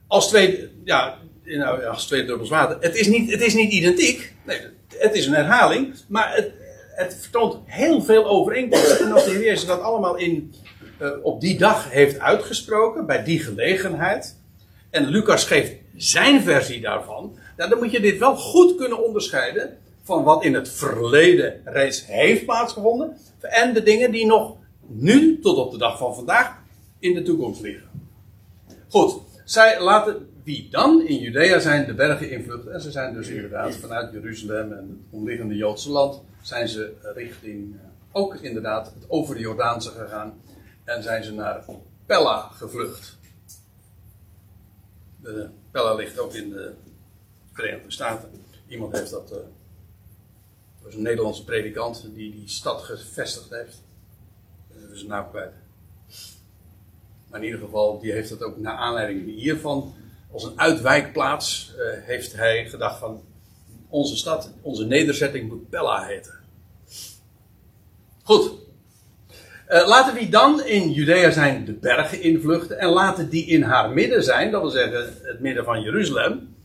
als twee, ja, nou, als twee druppels water. Het is niet, het is niet identiek. Nee, het is een herhaling. Maar het, het vertoont heel veel overeenkomsten. En als de Heer Jezus dat allemaal in, uh, op die dag heeft uitgesproken, bij die gelegenheid. En Lucas geeft zijn versie daarvan. Nou, dan moet je dit wel goed kunnen onderscheiden van wat in het verleden reeds heeft plaatsgevonden. En de dingen die nog nu, tot op de dag van vandaag, in de toekomst liggen. Goed, zij laten wie dan in Judea zijn de bergen invluchten. En ze zijn dus inderdaad vanuit Jeruzalem en het omliggende Joodse land. Zijn ze richting eh, ook inderdaad het over de Jordaanse gegaan. En zijn ze naar Pella gevlucht. Pella ligt ook in de Verenigde Staten. Iemand heeft dat. Uh, dat was een Nederlandse predikant die die stad gevestigd heeft. Dat is een naam kwijt. Maar in ieder geval, die heeft dat ook naar aanleiding hiervan als een uitwijkplaats uh, heeft hij gedacht van onze stad, onze nederzetting moet Pella heten. Goed. Uh, laten die dan in Judea zijn de bergen invluchten. En laten die in haar midden zijn, dat wil zeggen het midden van Jeruzalem.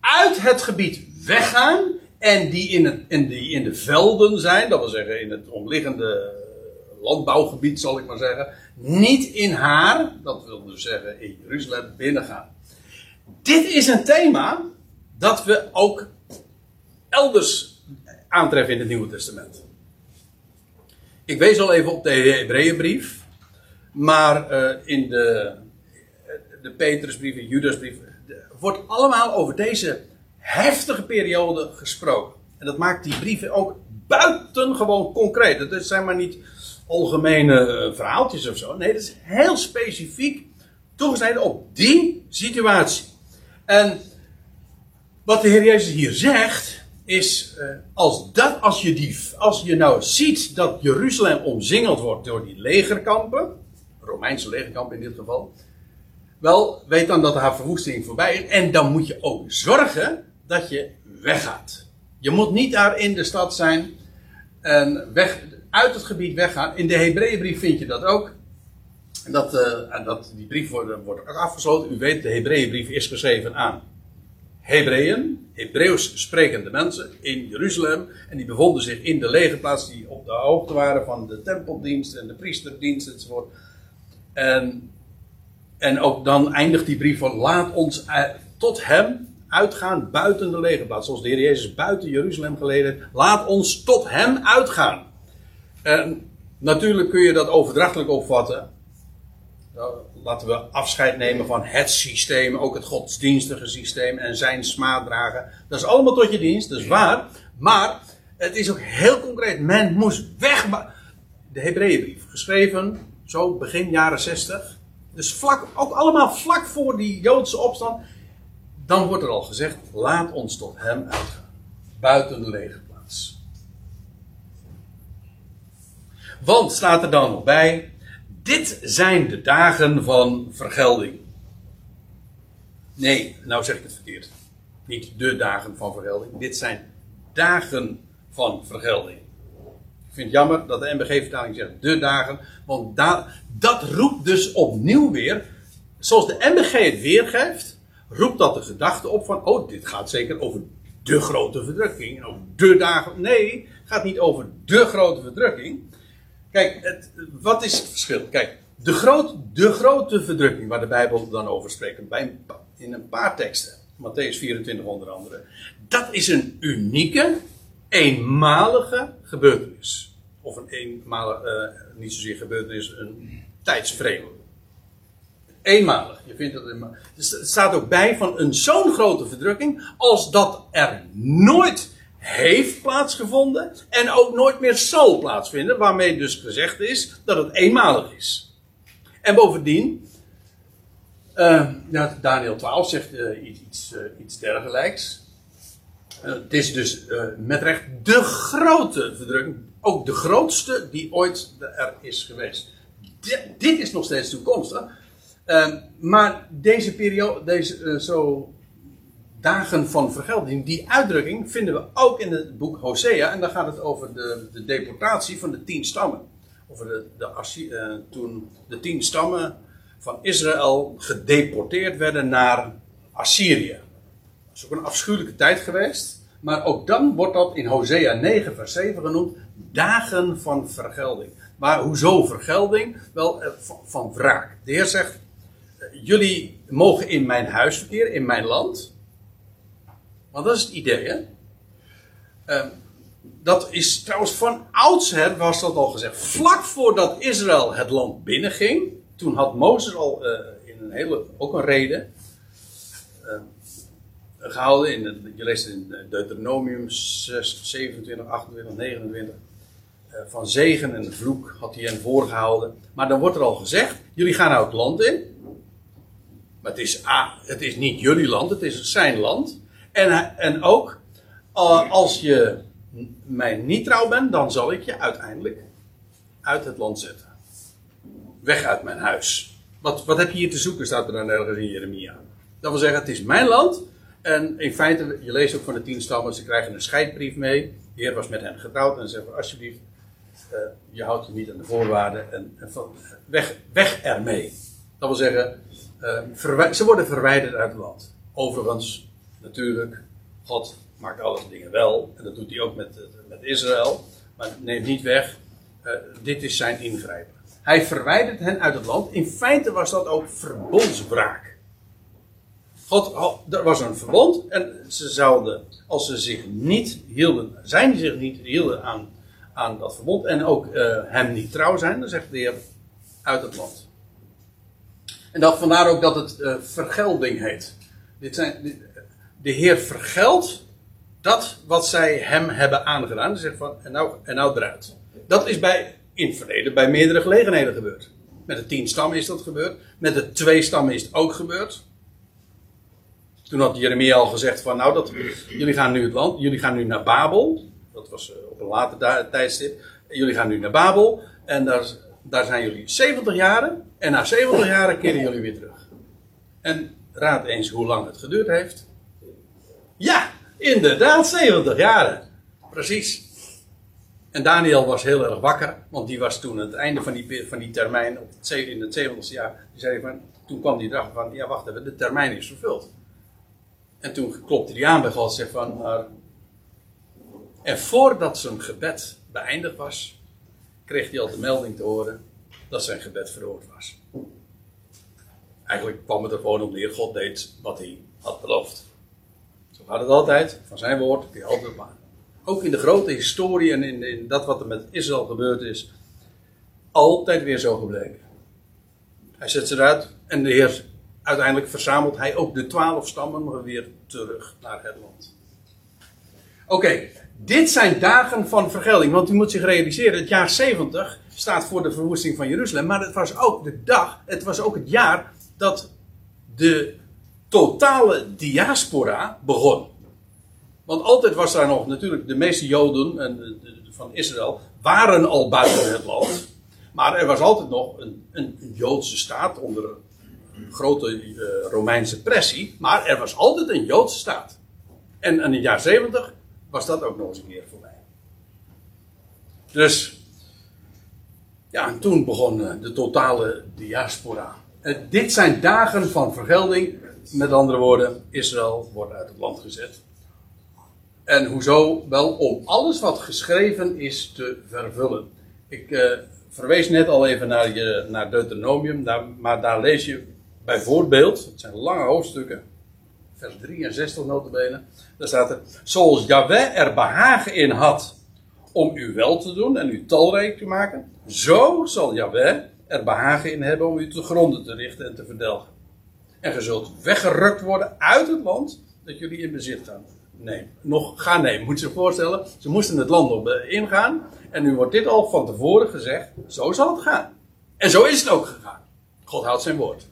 Uit het gebied weggaan. En die in, het, en die in de velden zijn, dat wil zeggen in het omliggende landbouwgebied, zal ik maar zeggen. Niet in haar, dat wil dus zeggen in Jeruzalem, binnengaan. Dit is een thema dat we ook elders aantreffen in het Nieuwe Testament. Ik wees al even op de Hebreeënbrief. Maar uh, in de, de Petrusbrief en Judasbrief wordt allemaal over deze heftige periode gesproken. En dat maakt die brieven ook buitengewoon concreet. Het zijn maar niet algemene eh, verhaaltjes of zo. Nee, dat is heel specifiek toegesneden op die situatie. En wat de Heer Jezus hier zegt, is uh, als, dat, als, je die, als je nou ziet dat Jeruzalem omzingeld wordt door die legerkampen, Romeinse legerkampen in dit geval, wel, weet dan dat haar verwoesting voorbij is. En dan moet je ook zorgen dat je weggaat. Je moet niet daar in de stad zijn en weg, uit het gebied weggaan. In de Hebreeënbrief vind je dat ook. Dat, uh, dat, die brief wordt, wordt afgesloten. U weet, de Hebreeënbrief is geschreven aan Hebreeën, Hebreeuws sprekende mensen in Jeruzalem. En die bevonden zich in de legerplaats die op de hoogte waren van de tempeldienst en de priesterdienst enzovoort. En, en ook dan eindigt die brief van laat ons eh, tot hem uitgaan buiten de legerplaats. Zoals de Heer Jezus buiten Jeruzalem geleden. Laat ons tot hem uitgaan. En natuurlijk kun je dat overdrachtelijk opvatten. Laten we afscheid nemen van het systeem, ook het godsdienstige systeem en zijn smaad dragen. Dat is allemaal tot je dienst, dat is waar. Maar het is ook heel concreet. Men moest weg. De Hebreeënbrief, geschreven zo begin jaren 60. Dus vlak, ook allemaal vlak voor die Joodse opstand. Dan wordt er al gezegd: laat ons tot hem uitgaan. Buiten de legerplaats. Want staat er dan nog bij: dit zijn de dagen van vergelding. Nee, nou zeg ik het verkeerd. Niet de dagen van vergelding. Dit zijn dagen van vergelding. Ik vind het jammer dat de MBG-vertaling zegt de dagen. Want dat roept dus opnieuw weer. Zoals de MBG het weergeeft. Roept dat de gedachte op van. Oh, dit gaat zeker over de grote verdrukking. Over de dagen. Nee, het gaat niet over de grote verdrukking. Kijk, het, wat is het verschil? Kijk, de, groot, de grote verdrukking waar de Bijbel dan over spreekt, bij in een paar teksten, Matthäus 24 onder andere, dat is een unieke, eenmalige gebeurtenis. Of een eenmalige, uh, niet zozeer gebeurtenis, een tijdsframe. Eenmalig. Je vindt. Dus het staat ook bij van een zo'n grote verdrukking, als dat er nooit heeft plaatsgevonden en ook nooit meer zal plaatsvinden, waarmee dus gezegd is dat het eenmalig is. En bovendien, uh, Daniel 12 zegt iets, uh, iets dergelijks. het is dus met recht de grote verdrukking, ook de grootste die ooit er is geweest. dit is nog steeds toekomstig. maar deze periode, deze, zo dagen van vergelding. Die uitdrukking vinden we ook in het boek Hosea. En dan gaat het over de, de deportatie van de tien stammen. Over de, uh, toen de tien stammen van Israël gedeporteerd werden naar Assyrië. Dat is ook een afschuwelijke tijd geweest. Maar ook dan wordt dat in Hosea 9 vers 7 genoemd. Dagen van vergelding. Maar hoezo vergelding? Wel, eh, van, van wraak. De Heer zegt, eh, jullie mogen in mijn huis verkeren, in mijn land. Want dat is het idee, hè? Uh, dat is trouwens van oudsher, was dat al gezegd. Vlak voordat Israël het land binnenging, toen had Mozes al uh, in een hele, ook een reden uh, gehouden. In je leest in Deuteronomium 6, 27, 28, 29. van zegen en vloek had hij hen voorgehouden. Maar dan wordt er al gezegd: jullie gaan nou het land in. Maar het is, ah, het is niet jullie land, het is zijn land. En, en ook, uh, als je mij niet trouw bent, dan zal ik je uiteindelijk uit het land zetten. Weg uit mijn huis. Wat, wat heb je hier te zoeken, staat er dan ergens in Jeremia. Dat wil zeggen, het is mijn land. En in feite, je leest ook van de tien stammen, ze krijgen een scheidbrief mee. De Heer was met hen getrouwd en zegt: Alsjeblieft, eh, je houdt je niet aan de voorwaarden en, en van, weg, weg ermee. Dat wil zeggen, eh, ze worden verwijderd uit het land. Overigens, natuurlijk, God maakt alle dingen wel. En dat doet hij ook met, met Israël. Maar neemt niet weg, eh, dit is zijn ingrijpen. Hij verwijdert hen uit het land. In feite was dat ook verbondsbraak. God, er was een verbond en ze zouden, als ze zich niet hielden, zijn zich niet hielden aan, aan dat verbond en ook eh, hem niet trouw zijn, dan zegt de Heer uit het land. En dat vandaar ook dat het eh, vergelding heet. Dit zijn, de Heer vergeldt dat wat zij hem hebben aangedaan. Zegt van, en nou, en nou eruit. Dat is bij, in het verleden bij meerdere gelegenheden gebeurd. Met de tien stammen is dat gebeurd. Met de twee stammen is het ook gebeurd. Toen had Jeremia al gezegd van, nou, dat, jullie gaan nu het land, jullie gaan nu naar Babel. Dat was eh, op een later tijdstip. Jullie gaan nu naar Babel. En daar, daar zijn jullie 70 jaren. En na 70 jaren keren jullie weer terug. En raad eens hoe lang het geduurd heeft. Ja, inderdaad, 70 jaren. Precies. En Daniel was heel erg wakker, want die was toen aan het einde van die, van die termijn, op het, in het 70ste jaar, die zei van, toen kwam die dag van, ja wacht even, de termijn is vervuld. En toen klopte hij aan bij God en zei van. En voordat zijn gebed beëindigd was, kreeg hij al de melding te horen dat zijn gebed verhoord was. Eigenlijk kwam het er gewoon neer, God deed wat hij had beloofd. Gaat het altijd, van zijn woord je altijd maar. Ook in de grote historie en in, in dat wat er met Israël gebeurd is, altijd weer zo gebleken. Hij zet ze eruit en de Heer, uiteindelijk verzamelt hij ook de twaalf stammen weer terug naar het land. Oké, dit zijn dagen van vergelding, want u moet zich realiseren, het jaar 70 staat voor de verwoesting van Jeruzalem, maar het was ook de dag, het was ook het jaar dat de totale diaspora begon. Want altijd was daar nog natuurlijk, de meeste Joden en van Israël waren al buiten het land. Maar er was altijd nog een, een Joodse staat onder grote eh, Romeinse pressie. Maar er was altijd een Joodse staat. En in het jaar 70 was dat ook nog eens een keer voorbij. Dus, ja, en toen begon eh, de totale diaspora. Eh, dit zijn dagen van vergelding. Met andere woorden, Israël wordt uit het land gezet. En hoezo? Wel om alles wat geschreven is te vervullen. Ik eh, verwees net al even naar, je, naar Deuteronomium, daar, maar daar lees je bijvoorbeeld, het zijn lange hoofdstukken, vers 63 notabene, daar staat er, zoals Yahweh er behagen in had om u wel te doen en u talrijk te maken, zo zal Yahweh er behagen in hebben om u te gronden te richten en te verdelgen. En ge zult weggerukt worden uit het land dat jullie in bezit gaan nemen. Nog gaan nemen. Moet je zich voorstellen, ze moesten het land eh, ingaan. En nu wordt dit al van tevoren gezegd, zo zal het gaan. En zo is het ook gegaan. God houdt zijn woord.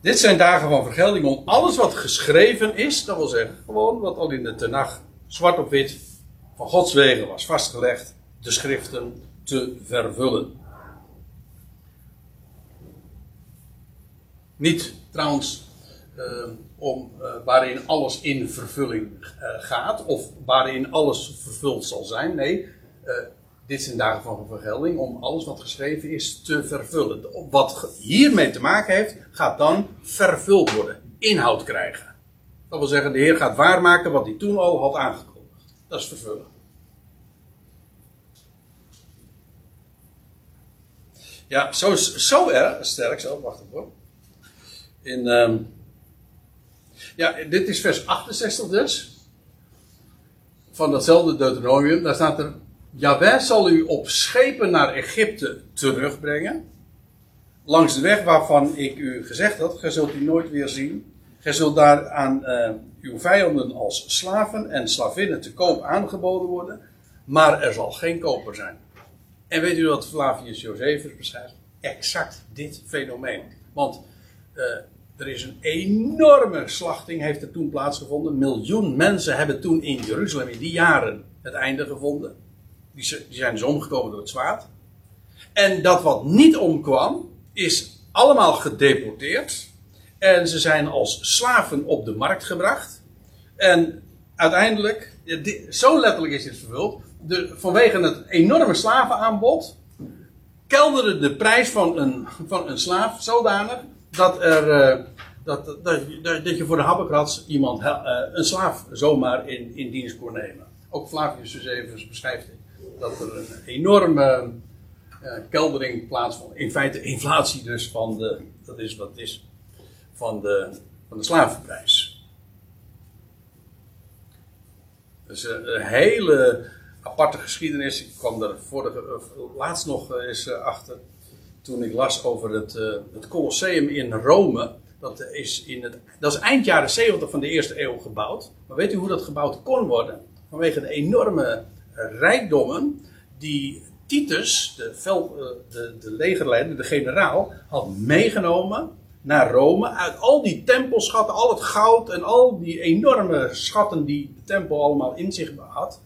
Dit zijn dagen van vergelding om alles wat geschreven is, dat wil zeggen gewoon wat al in de Tenach zwart op wit van Gods wegen was vastgelegd, de schriften te vervullen. Niet trouwens eh, om, eh, waarin alles in vervulling eh, gaat of waarin alles vervuld zal zijn. Nee, eh, dit zijn dagen van vergelding om alles wat geschreven is te vervullen. Wat hiermee te maken heeft, gaat dan vervuld worden, inhoud krijgen. Dat wil zeggen, de Heer gaat waarmaken wat hij toen al had aangekondigd. Dat is vervullen. Ja, zo, zo erg, sterk zo, wacht even hoor. In, ehm, ja, dit is vers 68 dus. Van datzelfde Deuteronomium. Daar staat er. Jawel zal u op schepen naar Egypte terugbrengen. Langs de weg waarvan ik u gezegd had. Gij zult u nooit weer zien. Gij zult daar aan eh, uw vijanden als slaven en slavinnen te koop aangeboden worden. Maar er zal geen koper zijn. En weet u wat Flavius Josephus beschrijft? Exact dit fenomeen. Want eh, er is een enorme slachting, heeft er toen plaatsgevonden. Miljoen mensen hebben toen in Jeruzalem in die jaren het einde gevonden. Die zijn dus omgekomen door het zwaard. En dat wat niet omkwam, is allemaal gedeporteerd. En ze zijn als slaven op de markt gebracht. En uiteindelijk, zo letterlijk is dit vervuld, de, vanwege het enorme slavenaanbod, kelderde de prijs van een, van een slaaf zodanig dat, er, uh, dat, dat, dat, je voor de habbekrats iemand, uh, een slaaf zomaar in, in dienst kon nemen. Ook Flavius Josephus beschrijft dat er een enorme uh, keldering plaatsvond. In feite inflatie dus van de, dat is wat is, van de, van de slavenprijs. Dus een hele aparte geschiedenis. Ik kwam er vorige, laatst nog eens achter. Toen ik las over het, het Colosseum in Rome. Dat is, in het, dat is eind jaren 70 van de eerste eeuw gebouwd. Maar weet u hoe dat gebouwd kon worden? Vanwege de enorme rijkdommen die Titus, de, veld, de, de legerleider, de generaal, had meegenomen naar Rome. Uit al die tempelschatten, al het goud en al die enorme schatten die de tempel allemaal in zich had.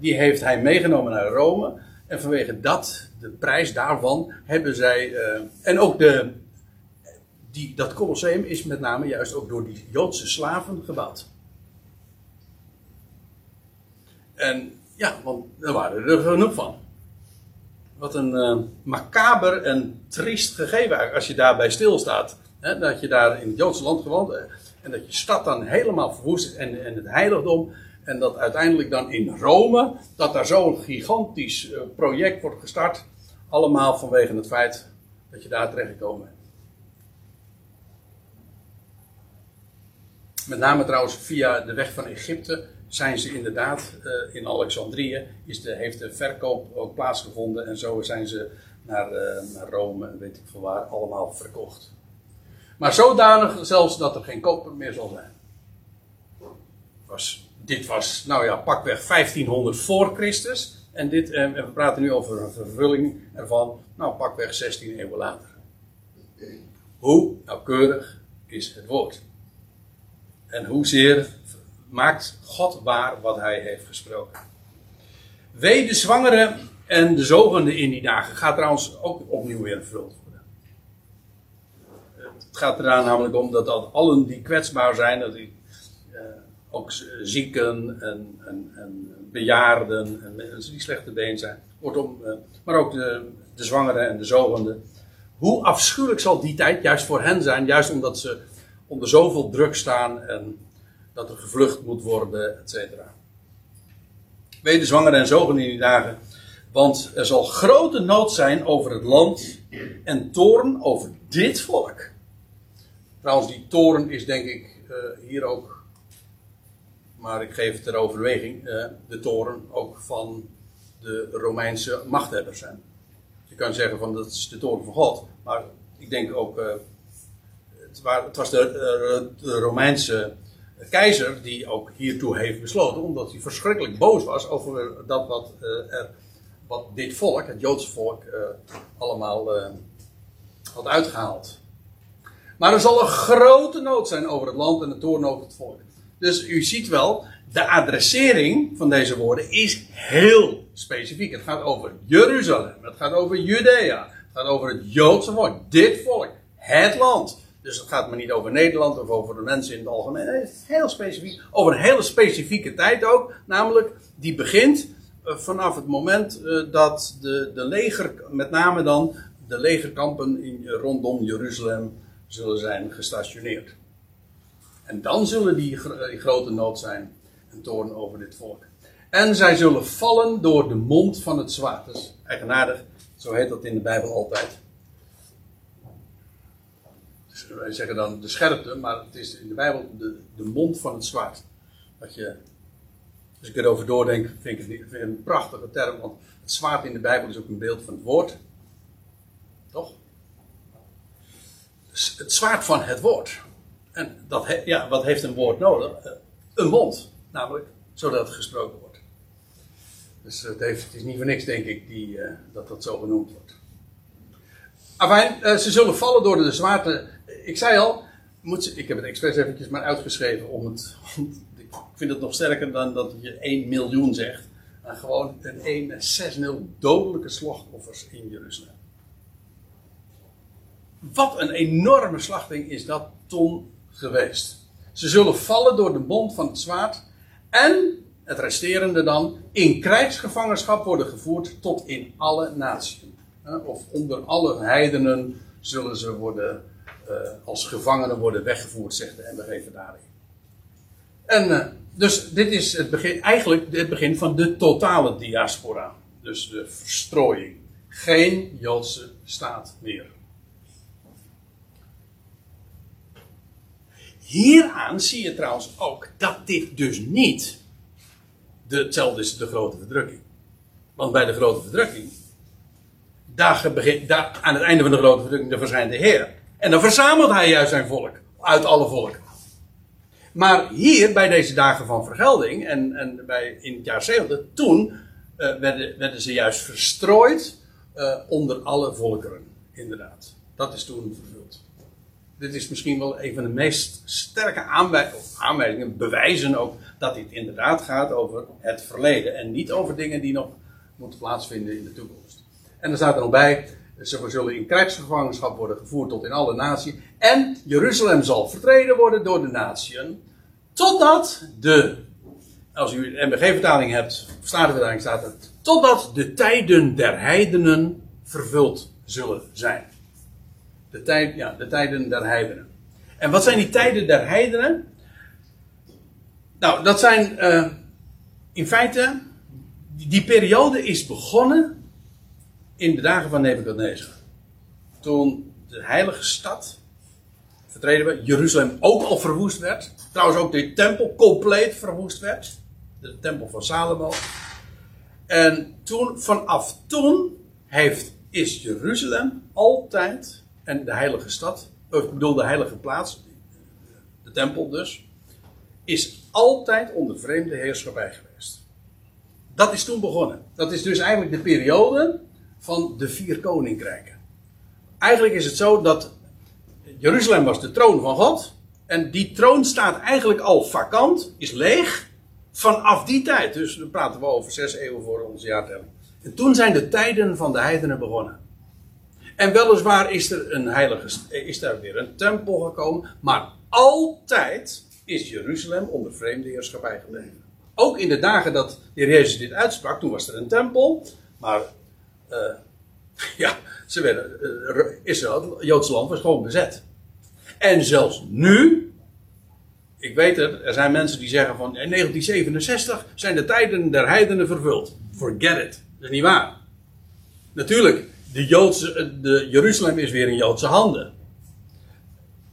Die heeft hij meegenomen naar Rome. En vanwege dat, de prijs daarvan, hebben zij. Uh, en ook de, die, dat Colosseum is met name juist ook door die Joodse slaven gebouwd. En ja, want er waren er genoeg van. Wat een uh, macaber en triest gegeven als je daarbij stilstaat. Hè, dat je daar in het Joodse land gewoond en dat je stad dan helemaal verwoest is en, en het heiligdom. En dat uiteindelijk dan in Rome, dat daar zo'n gigantisch uh, project wordt gestart. Allemaal vanwege het feit dat je daar terechtgekomen bent. Met name trouwens via de weg van Egypte zijn ze inderdaad uh, in Alexandrië, is de, heeft de verkoop ook plaatsgevonden en zo zijn ze naar, naar Rome weet ik veel waar allemaal verkocht. Maar zodanig zelfs dat er geen koper meer zal zijn. Was, dit was, nou ja, pakweg 1500 voor Christus. En, dit, en we praten nu over een vervulling ervan, nou pakweg 16 eeuwen later. Hoe nauwkeurig is het woord? En hoezeer maakt God waar wat hij heeft gesproken. Wee de zwangere en de zogende in die dagen. Gaat trouwens ook opnieuw weer vervuld worden. Het gaat eraan namelijk om dat allen die kwetsbaar zijn, dat die, ook zieken en, en, en bejaarden en mensen die slechte been zijn, kortom, uh, maar ook de, de zwangeren en de zogende. Hoe afschuwelijk zal die tijd juist voor hen zijn, juist omdat ze onder zoveel druk staan en dat er gevlucht moet worden, et cetera. Weder zwangeren en zogen in die dagen, want er zal grote nood zijn over het land en toorn over dit volk. Trouwens, die toren is denk ik uh, hier ook, maar ik geef het ter overweging, uh, de toren ook van de Romeinse machthebbers zijn. Je kan zeggen van dat is de toren van God, maar ik denk ook, uh, het, het, was de, de Romeinse keizer die ook hiertoe heeft besloten, omdat hij verschrikkelijk boos was over dat wat, er, wat dit volk, het Joodse volk, allemaal had uitgehaald. Maar er zal een grote nood zijn over het land en de toorn over het volk. Dus u ziet wel, de adressering van deze woorden is heel specifiek. Het gaat over Jeruzalem, het gaat over Judea, het gaat over het Joodse volk, dit volk, het land. Dus het gaat me niet over Nederland of over de mensen in het algemeen. Nee, heel specifiek. Over een hele specifieke tijd ook. Namelijk, die begint uh, vanaf het moment uh, dat de, de leger, met name dan de legerkampen in, rondom Jeruzalem, zullen zijn gestationeerd. En dan zullen die in grote nood zijn. Een toorn over dit volk. En zij zullen vallen door de mond van het zwaard. Dat is eigenaardig. Zo heet dat in de Bijbel altijd wij zeggen dan de scherpte, maar het is in de Bijbel de, de mond van het zwaard. Dat je, als ik erover doordenk, vind ik het een prachtige term, want het zwaard in de Bijbel is ook een beeld van het woord. Toch? Dus het zwaard van het woord. En dat ja, wat heeft een woord nodig? Eh, een mond, namelijk, zodat het gesproken wordt. Dus het, heeft, het is niet voor niks, denk ik, die, uh, dat dat zo genoemd wordt. Afijn, uh, ze zullen vallen door de zwaarte ik zei al, moet, ik heb het expres eventjes maar uitgeschreven om het. ik vind het nog sterker dan dat je 1 miljoen zegt. Maar gewoon ten 1 6-0 dodelijke slachtoffers in Jeruzalem. Wat een enorme slachting is dat toen geweest. Ze zullen vallen door de mond van het zwaard. En het resterende dan in krijgsgevangenschap worden gevoerd tot in alle naties. Of onder alle heidenen zullen ze worden, uh, als gevangenen worden weggevoerd, zegt de MBG daarin. En uh, dus dit is het begin, eigenlijk het begin van de totale diaspora. Dus de verstrooiing. Geen Joodse staat meer. Hieraan zie je trouwens ook dat dit dus niet de, hetzelfde is de grote verdrukking. Want bij de grote verdrukking, daar, daar aan het einde van de grote verdrukking, verschijnt de Heer. En dan verzamelt hij juist zijn volk, uit alle volken. Maar hier, bij deze dagen van vergelding, en, en bij, in het jaar 70, toen uh, werden, werden ze juist verstrooid uh, onder alle volkeren. Inderdaad. Dat is toen. Dit is misschien wel een van de meest sterke aanwijzingen, bewijzen ook dat dit inderdaad gaat over het verleden en niet over dingen die nog moeten plaatsvinden in de toekomst. En er staat er nog bij, ze zullen in krijgsgevangenschap worden gevoerd tot in alle naties. En Jeruzalem zal vertreden worden door de natieën. Totdat de, als u de MBG-vertaling hebt, Statenvertaling staat er, totdat de tijden der heidenen vervuld zullen zijn. De, tijd, ja, de tijden der heidenen. En wat zijn die tijden der heidenen? Nou, dat zijn uh, in feite, die, die, periode is begonnen in de dagen van Nebuchadnezzar. Toen de heilige stad, vertreden we, Jeruzalem ook al verwoest werd. Trouwens ook de tempel compleet verwoest werd. De tempel van Salomo. En toen, vanaf toen heeft, is Jeruzalem altijd, en de heilige stad, ik bedoel de heilige plaats, de tempel dus, is altijd onder vreemde heerschappij geweest. Dat is toen begonnen. Dat is dus eigenlijk de periode van de vier koninkrijken. Eigenlijk is het zo dat Jeruzalem was de troon van God. En die troon staat eigenlijk al vakant, is leeg, vanaf die tijd. Dus dan praten we over zes eeuwen voor onze jaartelling. En toen zijn de tijden van de heidenen begonnen. En weliswaar is er, een heilige, is er weer een tempel gekomen, maar altijd is Jeruzalem onder vreemde heerschappij gebleven. Ook in de dagen dat de heer Jezus dit uitsprak, toen was er een tempel, maar uh, [LAUGHS] ja, ze werden, uh, het Joodse land was gewoon bezet. En zelfs nu, ik weet het, er zijn mensen die zeggen van in 1967 zijn de tijden der heidenen vervuld. Forget it. Dat is niet waar. Natuurlijk, de, Joodse, de Jeruzalem is weer in Joodse handen.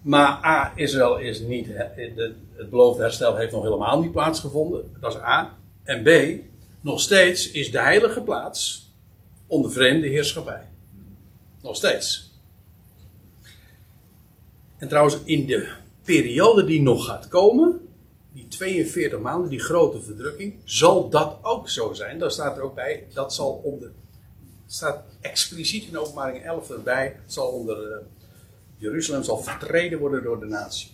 Maar A, Israël is niet, het beloofde herstel heeft nog helemaal niet plaatsgevonden. Dat is A. En B, nog steeds is de heilige plaats onder vreemde heerschappij. Nog steeds. En trouwens, in de periode die nog gaat komen, die 42 maanden, die grote verdrukking, zal dat ook zo zijn. Daar staat er ook bij, dat zal onder, staat expliciet in openbaring 11 erbij, zal onder uh, Jeruzalem zal vertreden worden door de natie.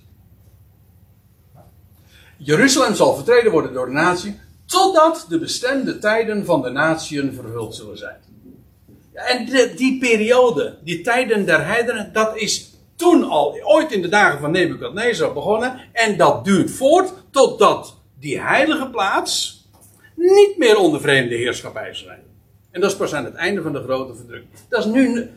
Jeruzalem zal vertreden worden door de natie, totdat de bestemde tijden van de natieën vervuld zullen zijn. En die periode, die tijden der heidenen, dat is toen al, ooit in de dagen van Nebukadnezar begonnen. En dat duurt voort totdat die heilige plaats niet meer onder vreemde heerschappij zijn. En dat is pas aan het einde van de grote verdrukking. Dat is nu,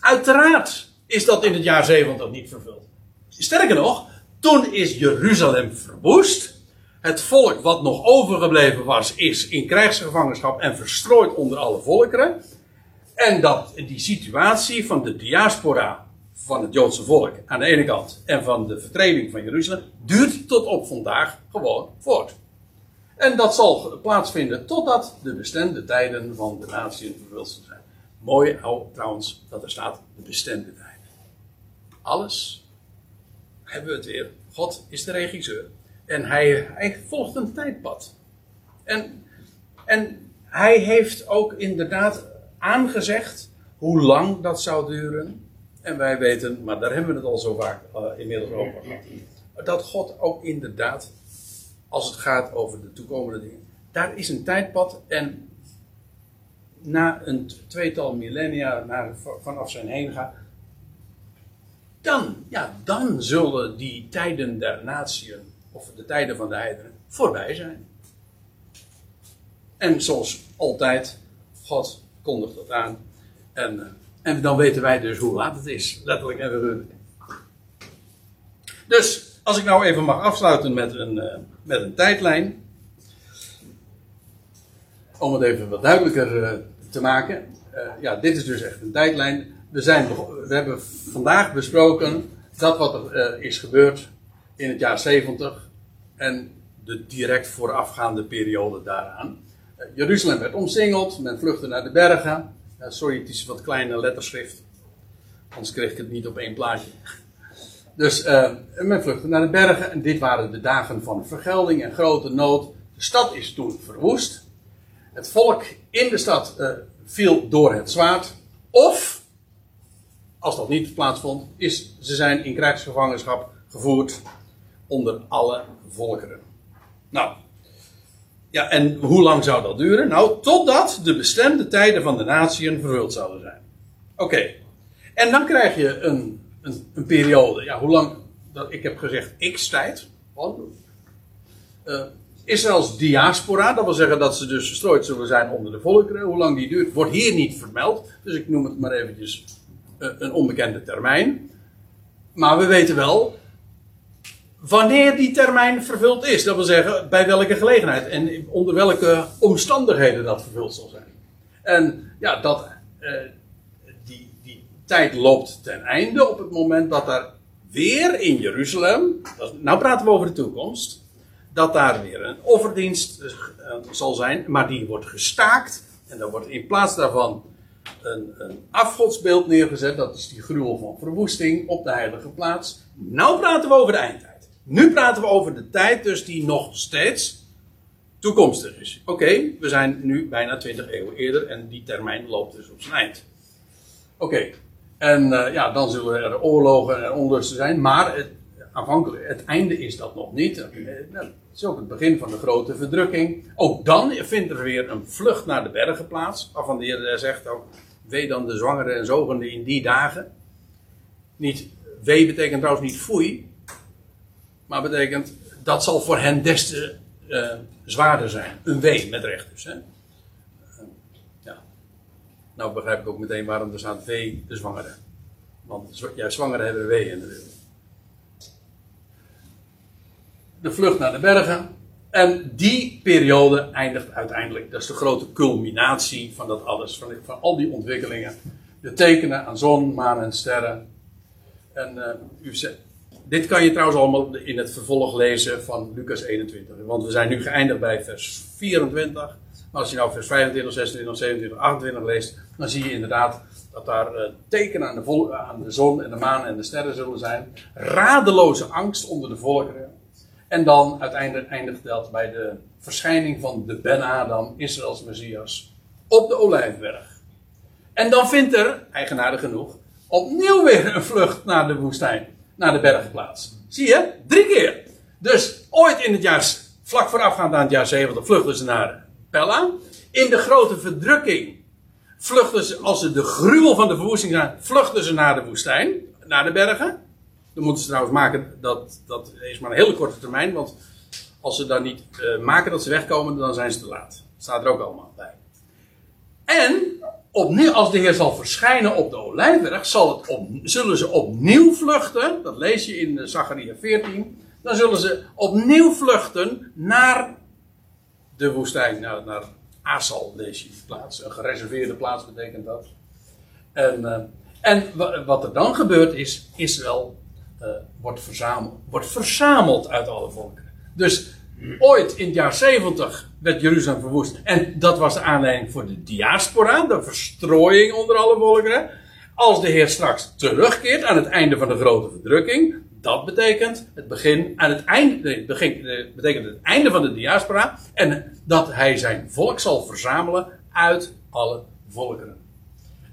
uiteraard is dat in het jaar 70 niet vervuld. Sterker nog, toen is Jeruzalem verwoest. Het volk wat nog overgebleven was, is in krijgsgevangenschap en verstrooid onder alle volkeren. En dat die situatie van de diaspora van het Joodse volk aan de ene kant en van de vertreding van Jeruzalem duurt tot op vandaag gewoon voort. En dat zal plaatsvinden totdat de bestemde tijden van de natie vervuld zijn. Mooi trouwens dat er staat de bestemde tijden. Alles hebben we het weer. God is de regisseur. En hij, volgt een tijdpad. En, en hij heeft ook inderdaad aangezegd hoe lang dat zou duren. En wij weten, maar daar hebben we het al zo vaak uh, inmiddels over gehad. Dat God ook inderdaad, als het gaat over de toekomende dingen, daar is een tijdpad en na een tweetal millennia naar, vanaf zijn heen gaat, dan, ja, dan zullen die tijden der natieën of de tijden van de heidenen, voorbij zijn. En zoals altijd, God kondigt dat aan. En, eh, en dan weten wij dus hoe laat het is, letterlijk en figuurlijk. Dus, als ik nou even mag afsluiten met een, uh, met een tijdlijn. Om het even wat duidelijker uh, te maken. ja, dit is dus echt een tijdlijn. We, zijn, we hebben vandaag besproken dat wat er is gebeurd in het jaar 70 en de direct voorafgaande periode daaraan. Jeruzalem werd omsingeld, men vluchtte naar de bergen. Sorry, het is wat kleine letterschrift. Anders kreeg ik het niet op één plaatje. Dus uh, men vluchtte naar de bergen en dit waren de dagen van vergelding en grote nood. De stad is toen verwoest. Het volk in de stad viel door het zwaard. Of, als dat niet plaatsvond, is, ze zijn in krijgsgevangenschap gevoerd onder alle volkeren. Nou, ja, en hoe lang zou dat duren? Nou, totdat de bestemde tijden van de natieën vervuld zouden zijn. Oké, en dan krijg je een, een, periode, ja, hoe lang, dat, ik heb gezegd x-tijd. Uh, Israëls diaspora, dat wil zeggen dat ze dus verstrooid zullen zijn onder de volkeren. Hoe lang die duurt, wordt hier niet vermeld. Dus ik noem het maar eventjes uh, een onbekende termijn. Maar we weten wel wanneer die termijn vervuld is. Dat wil zeggen, bij welke gelegenheid en onder welke omstandigheden dat vervuld zal zijn. En ja, dat, die tijd loopt ten einde op het moment dat er weer in Jeruzalem, nou praten we over de toekomst, dat daar weer een offerdienst uh, zal zijn, maar die wordt gestaakt. En dan wordt in plaats daarvan een, een afgodsbeeld neergezet, dat is die gruwel van verwoesting op de heilige plaats. Nou praten we over de eindtijd. Nu praten we over de tijd dus die nog steeds toekomstig is. Oké, we zijn nu bijna 20 eeuwen eerder en die termijn loopt dus op zijn eind. Oké, en uh, ja, dan zullen er oorlogen en onlusten zijn, maar het, aanvankelijk, het einde is dat nog niet. Het is ook het begin van de grote verdrukking. Ook dan vindt er weer een vlucht naar de bergen plaats, waarvan de Heer zegt ook, wee dan de zwangere en zogende in die dagen. Niet, wee betekent trouwens niet foei, maar betekent dat zal voor hen des te zwaarder zijn. Een W met recht. Hè? Nou begrijp ik ook meteen waarom er staat W de zwangere. Want ja, zwangeren hebben een W in de wereld. De vlucht naar de bergen. En die periode eindigt uiteindelijk. Dat is de grote culminatie van dat alles. Van, van al die ontwikkelingen. De tekenen aan zon, maan en sterren. En uh, u dit kan je trouwens allemaal in het vervolg lezen van Lucas 21. Want we zijn nu geëindigd bij vers 24. Als je nou vers 25, 26, 27, 28 leest, dan zie je inderdaad dat daar uh, tekenen aan de, aan de zon en de maan en de sterren zullen zijn. Radeloze angst onder de volkeren. En dan uiteindelijk eindigt dat bij de verschijning van de Ben-Adam, Israëls Messias, op de Olijfberg. En dan vindt er, eigenaardig genoeg, opnieuw weer een vlucht naar de woestijn naar de bergplaats. Zie je? Drie keer. Dus ooit in het jaar, vlak voorafgaand aan het jaar 70, vluchten ze naar Pella. In de grote verdrukking vluchten ze, als ze de gruwel van de verwoesting zijn, vluchten ze naar de woestijn, naar de bergen. Dan moeten ze trouwens maken, dat, dat is maar een hele korte termijn, want als ze dan niet uh, maken dat ze wegkomen, dan zijn ze te laat. Staat er ook allemaal bij. En opnieuw, als de Heer zal verschijnen op de Olijfberg, zal het zullen ze opnieuw vluchten. Dat lees je in Zachariah 14. Dan zullen ze opnieuw vluchten naar de woestijn, naar, naar Asal, je plaats. Een gereserveerde plaats betekent dat. En, uh, en wat er dan gebeurt is, Israël uh, wordt, verzameld, wordt verzameld uit alle volkeren. Dus Ooit in het jaar 70 werd Jeruzalem verwoest. En dat was de aanleiding voor de diaspora, de verstrooiing onder alle volkeren. Als de Heer straks terugkeert aan het einde van de grote verdrukking, dat betekent het begin, aan het einde, nee, begin, betekent het einde van de diaspora. En dat hij zijn volk zal verzamelen uit alle volkeren.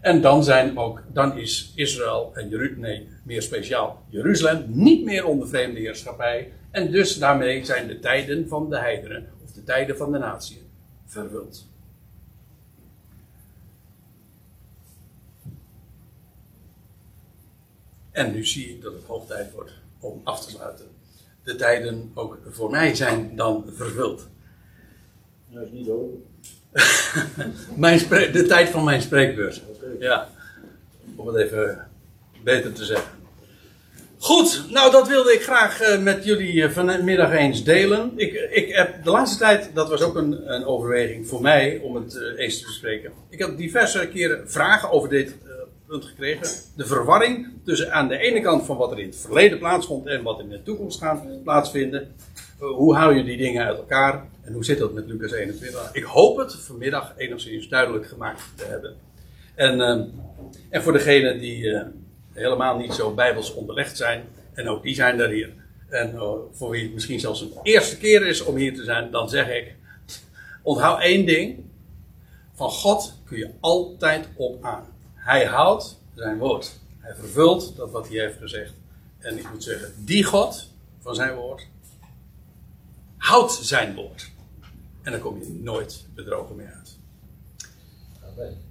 En dan zijn ook, dan is Israël en Jeruzalem, meer speciaal Jeruzalem, niet meer onder vreemde heerschappij. En dus daarmee zijn de tijden van de heidenen, of de tijden van de natie, vervuld. En nu zie ik dat het hoog tijd wordt om af te sluiten. de tijden ook voor mij zijn dan vervuld.
Dat is niet over. [LAUGHS]
Mijn de tijd van mijn spreekbeurt. Ja, om het even beter te zeggen. Goed, nou dat wilde ik graag eh, met jullie eh, vanmiddag eens delen. Ik, ik heb de laatste tijd, dat was ook een, een overweging voor mij om het eh, eens te bespreken. Ik heb diverse keren vragen over dit punt gekregen. De verwarring tussen aan de ene kant van wat er in het verleden plaatsvond en wat in de toekomst gaat plaatsvinden. Eh, hoe hou je die dingen uit elkaar en hoe zit dat met Lucas 21? Ik hoop het vanmiddag enigszins duidelijk gemaakt te hebben. En, eh, en voor degenen die eh, helemaal niet zo bijbels onderlegd zijn, en ook die zijn er hier. En voor wie het misschien zelfs een eerste keer is om hier te zijn, dan zeg ik: onthoud één ding. Van God kun je altijd op aan. Hij houdt zijn woord. Hij vervult dat wat hij heeft gezegd. En ik moet zeggen, die God van zijn woord houdt zijn woord. En dan kom je nooit bedrogen meer uit.